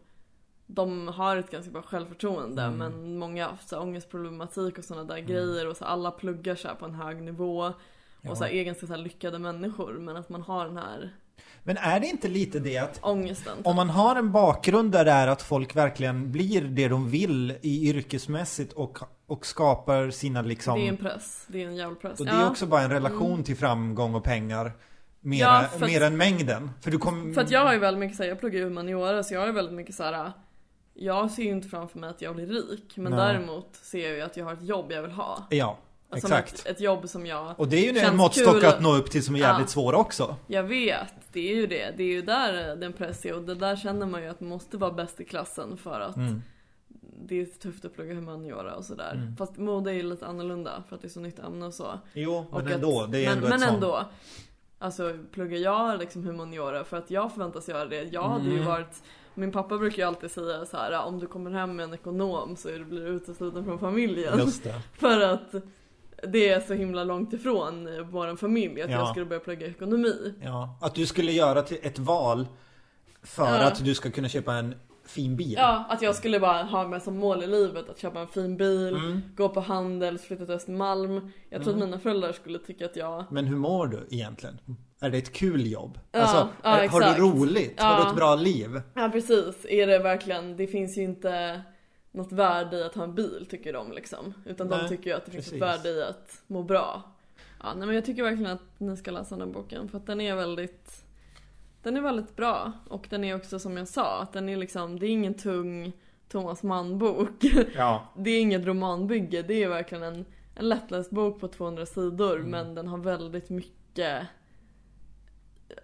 de har ett ganska bra självförtroende Mm. men många har så här ångestproblematik och sådana där Mm. grejer och så alla pluggar så här på en hög nivå. Ja. Och så här, är ganska så lyckade människor men att man har den här Men är det inte lite det att ångesten. om man har en bakgrund där det är att folk verkligen blir det de vill i yrkesmässigt och, och skapar sina liksom... Det är en press, det är en jävla press. och det är också bara en relation till framgång och pengar. Mera, Ja, mer än mängden. För du kommer... För att jag ju väldigt mycket såhär, jag pluggar ju humaniora så jag ju väldigt mycket såhär Jag ser ju inte framför mig att jag blir rik men Nej. däremot ser jag ju att jag har ett jobb jag vill ha. Ja, exakt. Ett, ett jobb som jag, Och det är ju en måttstock att nå upp till som är jävligt Ja. svår också. jag vet, det är ju det. Det är ju där den press är och det där känner man ju att man måste vara bäst i klassen för att Mm. det är tufft att plugga humaniora och sådär. Mm. Fast mode är ju lite annorlunda för att det är så nytt ämne och så. Jo, men Och ändå. att, Det är men, ändå men ett sånt... ändå. Alltså pluggar jag liksom humaniora för att jag förväntas göra det. Jag hade ju Mm. varit min pappa brukar ju alltid säga så här: om du kommer hem med en ekonom så blir du utesluten från familjen. Just det. För att det är så himla långt ifrån eh, vår familj att Ja. jag skulle börja plugga ekonomi. Ja, att du skulle göra ett val för Ja. att du ska kunna köpa en fin bil. Ja, att jag skulle bara ha mig som mål i livet att köpa en fin bil, Mm. gå på Handels, flytta till Östermalm. Jag tror Mm. att mina föräldrar skulle tycka att jag Men hur mår du egentligen? Är det ett kul jobb? Ja, alltså, ja, har du roligt? Har du ett bra liv? Ja precis, är det verkligen, det finns ju inte något värde i att ha en bil tycker de liksom. Utan Nej, de tycker ju att det finns precis. ett värde i att må bra. Ja nej men jag tycker verkligen att ni ska läsa den här boken för att den är väldigt Den är väldigt bra och den är också som jag sa, att den är liksom, det är ingen tung Thomas Mann-bok. Ja. Det är inget romanbygge, det är verkligen en, en lättläst bok på 200 sidor Mm. men den har väldigt mycket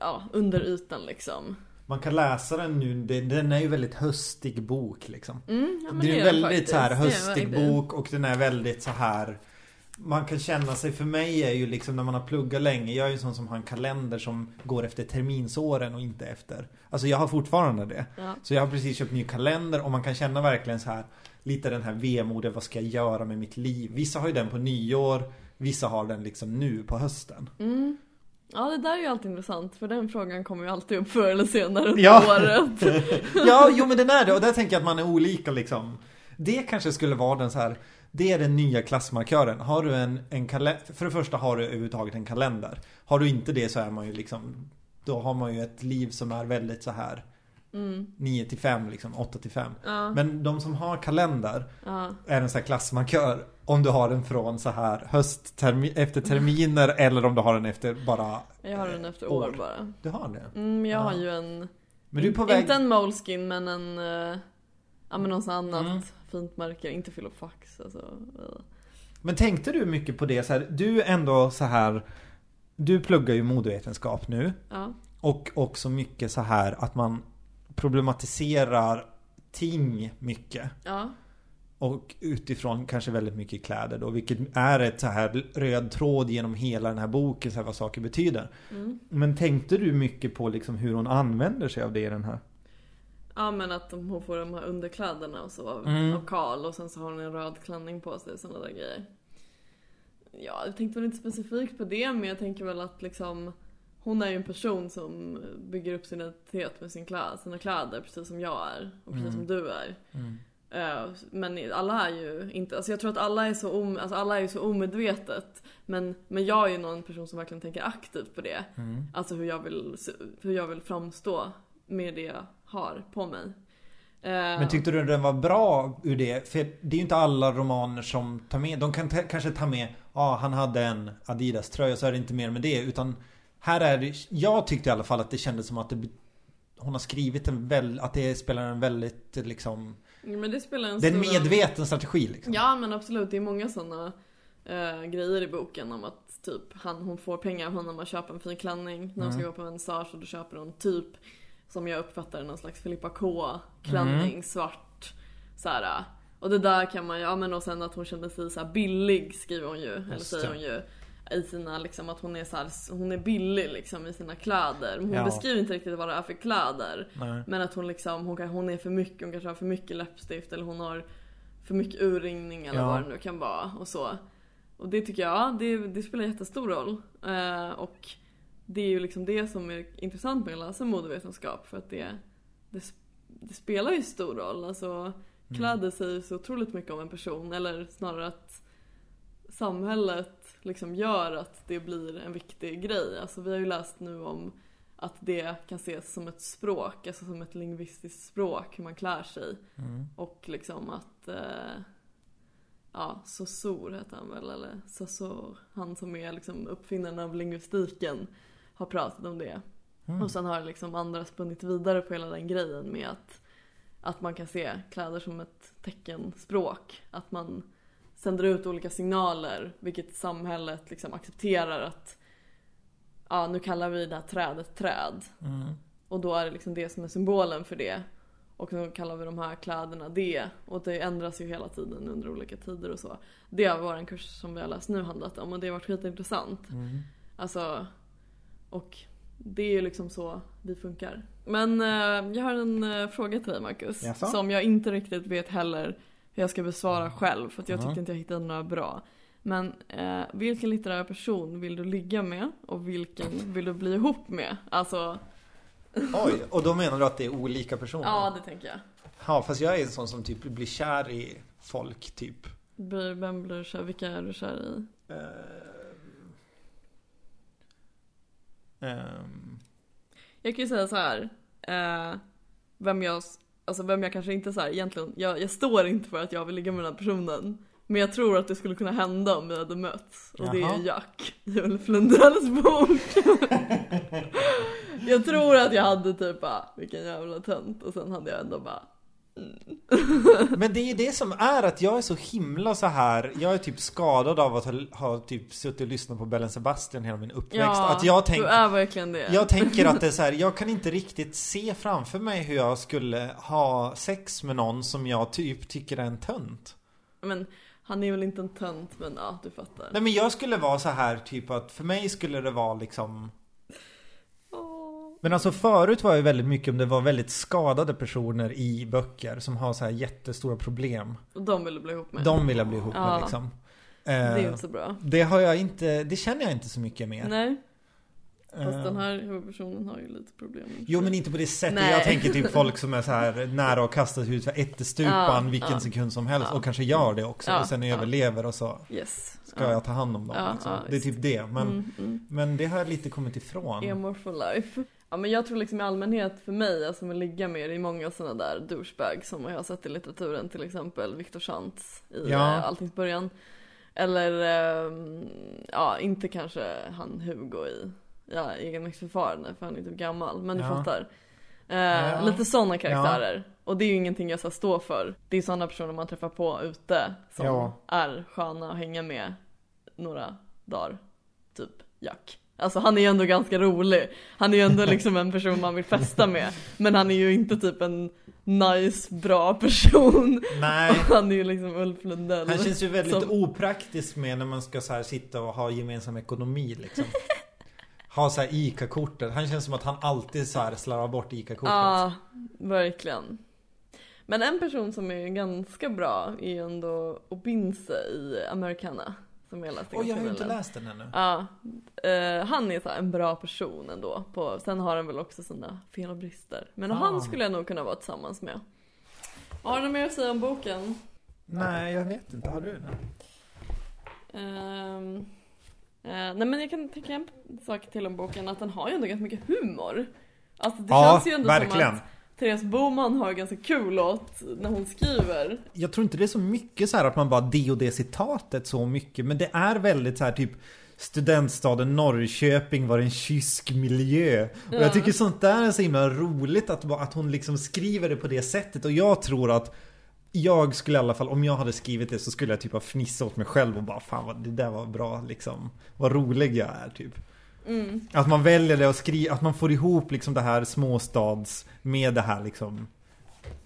Ja, under ytan liksom. Man kan läsa den nu, den är ju väldigt höstig bok liksom. Mm, ja, det är en väldigt faktiskt. så här höstig bok och den är väldigt så här man kan känna sig, för mig är ju liksom när man har pluggat länge, jag är ju sån som har en kalender som går efter terminsåren och inte efter Alltså jag har fortfarande det Ja. Så jag har precis köpt ny kalender och man kan känna verkligen så här Lite den här vemodet, vad ska jag göra med mitt liv? Vissa har ju den på nyår Vissa har den liksom nu på hösten Mm. Ja det där är ju alltid intressant för den frågan kommer ju alltid upp förr eller senare under Ja. året. Ja, jo men den är det och där tänker jag att man är olika liksom Det kanske skulle vara den så här Det är den nya klassmarkören Har du en, en kalender För det första har du överhuvudtaget en kalender Har du inte det så är man ju liksom Då har man ju ett liv som är väldigt så här Mm. 9 till 5 liksom, 8 till 5 Ja, Men de som har kalender ja. är en sån här klassmarkör Om du har den från så här höst, termi- efter terminer eller om du har den efter bara Jag har den efter År. år bara. Du har det? Mm, jag har Ja. ju en, Men du är på väg inte en Moleskin men en, uh, ja men något annat Mm. fint märke, inte Filofax alltså. eh. Men tänkte du mycket på det så här, Du ändå så här Du pluggar ju modevetenskap nu Ja. Och också mycket så här att man problematiserar ting mycket Ja. Och utifrån kanske väldigt mycket kläder då Vilket är ett så här röd tråd genom hela den här boken så här, vad saker betyder Mm. Men tänkte du mycket på liksom hur hon använder sig av det i den här? Ja men att hon får de här underkläderna och så av, Mm. av Karl och sen så har hon en röd klänning på sig och sådana där grejer. Ja, jag tänkte väl inte specifikt på det men jag tänker väl att liksom hon är ju en person som bygger upp sin identitet med sin klä, sina kläder precis som jag är och precis Mm. som du är. Eh, Men alla är ju inte, alltså jag tror att alla är så, om, alltså alla är så omedvetet. Men, men jag är ju någon person som verkligen tänker aktivt på det. Mm. Alltså hur jag vill, hur jag vill framstå med det jag har på mig. Eh, Men tyckte du den var bra ur det? För det är ju inte alla romaner som tar med De kan kanske ta med Ja, han hade en Adidas tröja så är det inte mer med det utan Här är det Jag tyckte i alla fall att det kändes som att det Hon har skrivit en väl Att det spelar en väldigt liksom Men det spelar en Det är en stor medveten strategi liksom Ja men absolut, det är många sådana eh, grejer i boken om att typ han, hon får pengar av honom att köpa en fin klänning när hon ska Mm. gå på vernissage och då köper hon typ som jag uppfattar någon slags Filippa K klänning, Mm. svart så här. Och det där kan man ju, ja men och sen att hon kände sig så här billig skriver hon ju, eller Just säger det. hon ju i sina liksom att hon är så här, hon är billig liksom i sina kläder. Hon Ja. beskriver inte riktigt vad det är för kläder. Nej. Men att hon liksom, hon, kan, hon är för mycket, hon kanske har för mycket läppstift eller hon har för mycket urringning eller Ja. vad det nu kan vara och så. Och det tycker jag, ja, det, det spelar jättestor roll. Eh, och det är ju liksom det som är intressant med att läsa modevetenskap för att det, det, det spelar ju stor roll. Alltså Mm. kläder säger så otroligt mycket om en person. Eller snarare att samhället liksom gör att det blir en viktig grej. Alltså vi har ju läst nu om att det kan ses som ett språk, alltså som ett lingvistiskt språk, hur man klär sig. Mm. Och liksom att, eh, ja, Saussure heter han väl, eller Saussure, han som är liksom uppfinnaren av lingvistiken, har pratat om det. Mm. Och sen har liksom andra spunnit vidare på hela den grejen med att, att man kan se kläder som ett teckenspråk. Att man sänder ut olika signaler, vilket samhället liksom accepterar att ja, nu kallar vi det här trädet träd. Mm. Och då är det liksom det som är symbolen för det. Och nu kallar vi de här kläderna det. Och det ändras ju hela tiden under olika tider och så. Det har vår kurs som vi har läst nu handlat om och det har varit skitintressant. Mm. Alltså, och det är ju liksom så vi funkar. Men eh, jag har en eh, fråga till dig Marcus. Jaså? Som jag inte riktigt vet heller hur jag ska besvara själv. För att jag tyckte inte jag hittade några bra. Men eh, vilken litterär person vill du ligga med? Och vilken vill du bli ihop med? Alltså, Oj, och då menar du att det är olika personer? ja det tänker jag. Ja, fast jag är en sån som typ blir kär i folk, typ. Vem blir du kär Vilka är du kär i? Ehm, Jag kan ju säga så här. Eh, vem jag, alltså vem jag kanske inte så här, egentligen, jag, jag står inte för att jag vill ligga med den här personen. Men jag tror att det skulle kunna hända om vi hade mötts. Och det Jaha. är Jack i Ulf Lundells bok. jag tror att jag hade typ bara, vilken jävla tönt. Och sen hade jag ändå bara, Men det är ju det som är att jag är så himla så här. Jag är typ skadad av att ha, ha typ suttit och lyssnat på Bellen Sebastian hela min uppväxt. ja, att jag du tänker är verkligen det. Jag tänker att det är så här, jag kan inte riktigt se framför mig hur jag skulle ha sex med någon som jag typ tycker är en tönt. Men han är väl inte en tönt, men ja, du fattar. Nej men jag skulle vara så här typ att för mig skulle det vara liksom. Men alltså förut var jag väldigt mycket om det var väldigt skadade personer i böcker som har så här jättestora problem. Och de vill bli ihop med. De vill jag bli ihop med Ja. liksom. Det är Eh, inte så bra. det har jag inte, det känner jag inte så mycket mer. Nej, fast Eh, den här huvudpersonen har ju lite problem. Jo men inte på det sättet. Nej. Jag tänker typ folk som är så här nära att kastas ut för ättestupan Ja, vilken ja. sekund som helst Ja. och kanske gör det också och sen överlever och så Yes. ska ja. jag ta hand om dem. Liksom. det är typ det. Men, Mm, mm. men det har jag lite kommit ifrån. Emo for life. Ja men jag tror liksom i allmänhet för mig, alltså med ligga med, det är många sådana där douchebags som jag har sett i litteraturen till exempel Viktor Schantz i Ja. ja. Alltings början. Eller, ehm, ja inte kanske han Hugo i ja, egenmäktsförfarande för han är typ gammal, men du Ja. fattar. Eh, Ja. Lite sådana karaktärer. Och det är ju ingenting jag ska stå för. Det är sådana personer man träffar på ute som Ja. är sköna att hänga med några dagar. Typ Jack. Alltså han är ju ändå ganska rolig. Han är ju ändå liksom en person man vill festa med. Men han är ju inte typ en nice, bra person. Nej. Han är ju liksom Ulf Lundell. Han känns ju väldigt Som- opraktisk med när man ska så sitta och ha gemensam ekonomi liksom. Ha så här ICA-kortet. Han känns som att han alltid så här slarvar bort ICA-kortet. Ja, verkligen. Men en person som är ganska bra är ju ändå Obinse i Americana. Som jag läste Oj, jag har ju inte läst den ännu. Ja, eh, han är så en bra person ändå. På, sen har han väl också sina fel och brister. Men Ah. han skulle jag nog kunna vara tillsammans med. Har du något mer att säga om boken? Nej, jag vet inte. Har du det? Ehm, eh, nej men jag kan tänka en sak till om boken, att den har ju ändå ganska mycket humor. Alltså det Ja, känns ju ändå som verkligen. att Therese Boman har ganska kul åt när hon skriver. Jag tror inte det är så mycket så här att man bara det och det citatet så mycket. Men det är väldigt så här typ Studentstaden Norrköping var en kysk miljö. Och Ja. jag tycker sånt där är så himla roligt att, att hon liksom skriver det på det sättet. Och jag tror att jag skulle i alla fall, om jag hade skrivit det så skulle jag typ ha fnissat åt mig själv och bara fan vad det där var bra liksom. Vad rolig jag är typ. Mm. Att man väljer det och skriver, att man får ihop liksom det här småstads med det här liksom.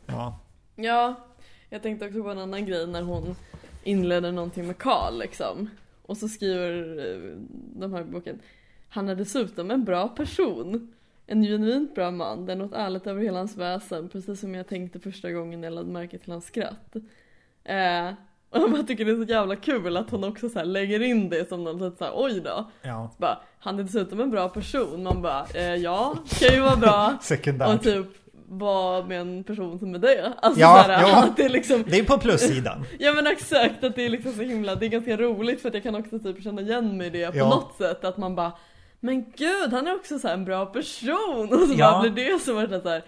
Ja. Ja, jag tänkte också på en annan grej när hon inleder någonting med Karl liksom. Och så skriver eh, de här boken Han är dessutom en bra person. En genuint bra man. Det är något ärligt över hela hans väsen. Precis som jag tänkte första gången jag lade märke till hans skratt. Eh, och jag bara tycker det är så jävla kul att hon också så lägger in det som något litet såhär oj då. Ja. Bara, han är dessutom en bra person. Man bara, eh, ja, kan ju vara bra. Sekundärt. Och typ vara med en person som är det. Alltså Ja, såhär, ja. att det är liksom Det är på plussidan. Ja men exakt, att det är liksom så himla, det är ganska roligt för att jag kan också typ känna igen mig i det på Ja. något sätt att man bara Men gud, han är också så här en bra person! Och så Ja. bara blir det så vart det så här.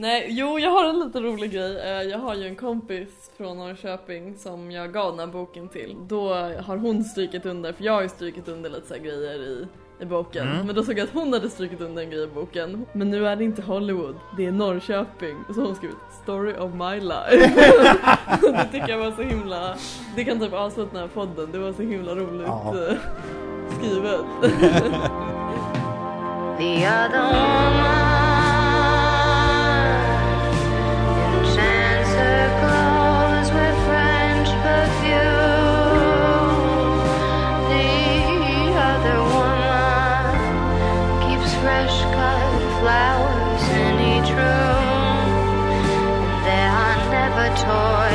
Nej, jo jag har en lite rolig grej. Eh, Jag har ju en kompis från Norrköping som jag gav den här boken till. Då har hon strykit under, för jag har ju strykit under lite så här grejer i, i boken. Mm. Men då såg jag att hon hade strykit under en grej i boken. Men nu är det inte Hollywood, det är Norrköping. Och så har hon skrivit 'Story of my life' Det tycker jag var så himla, det kan typ avsluta den här podden, det var så himla roligt Ja. eh, skrivet. time.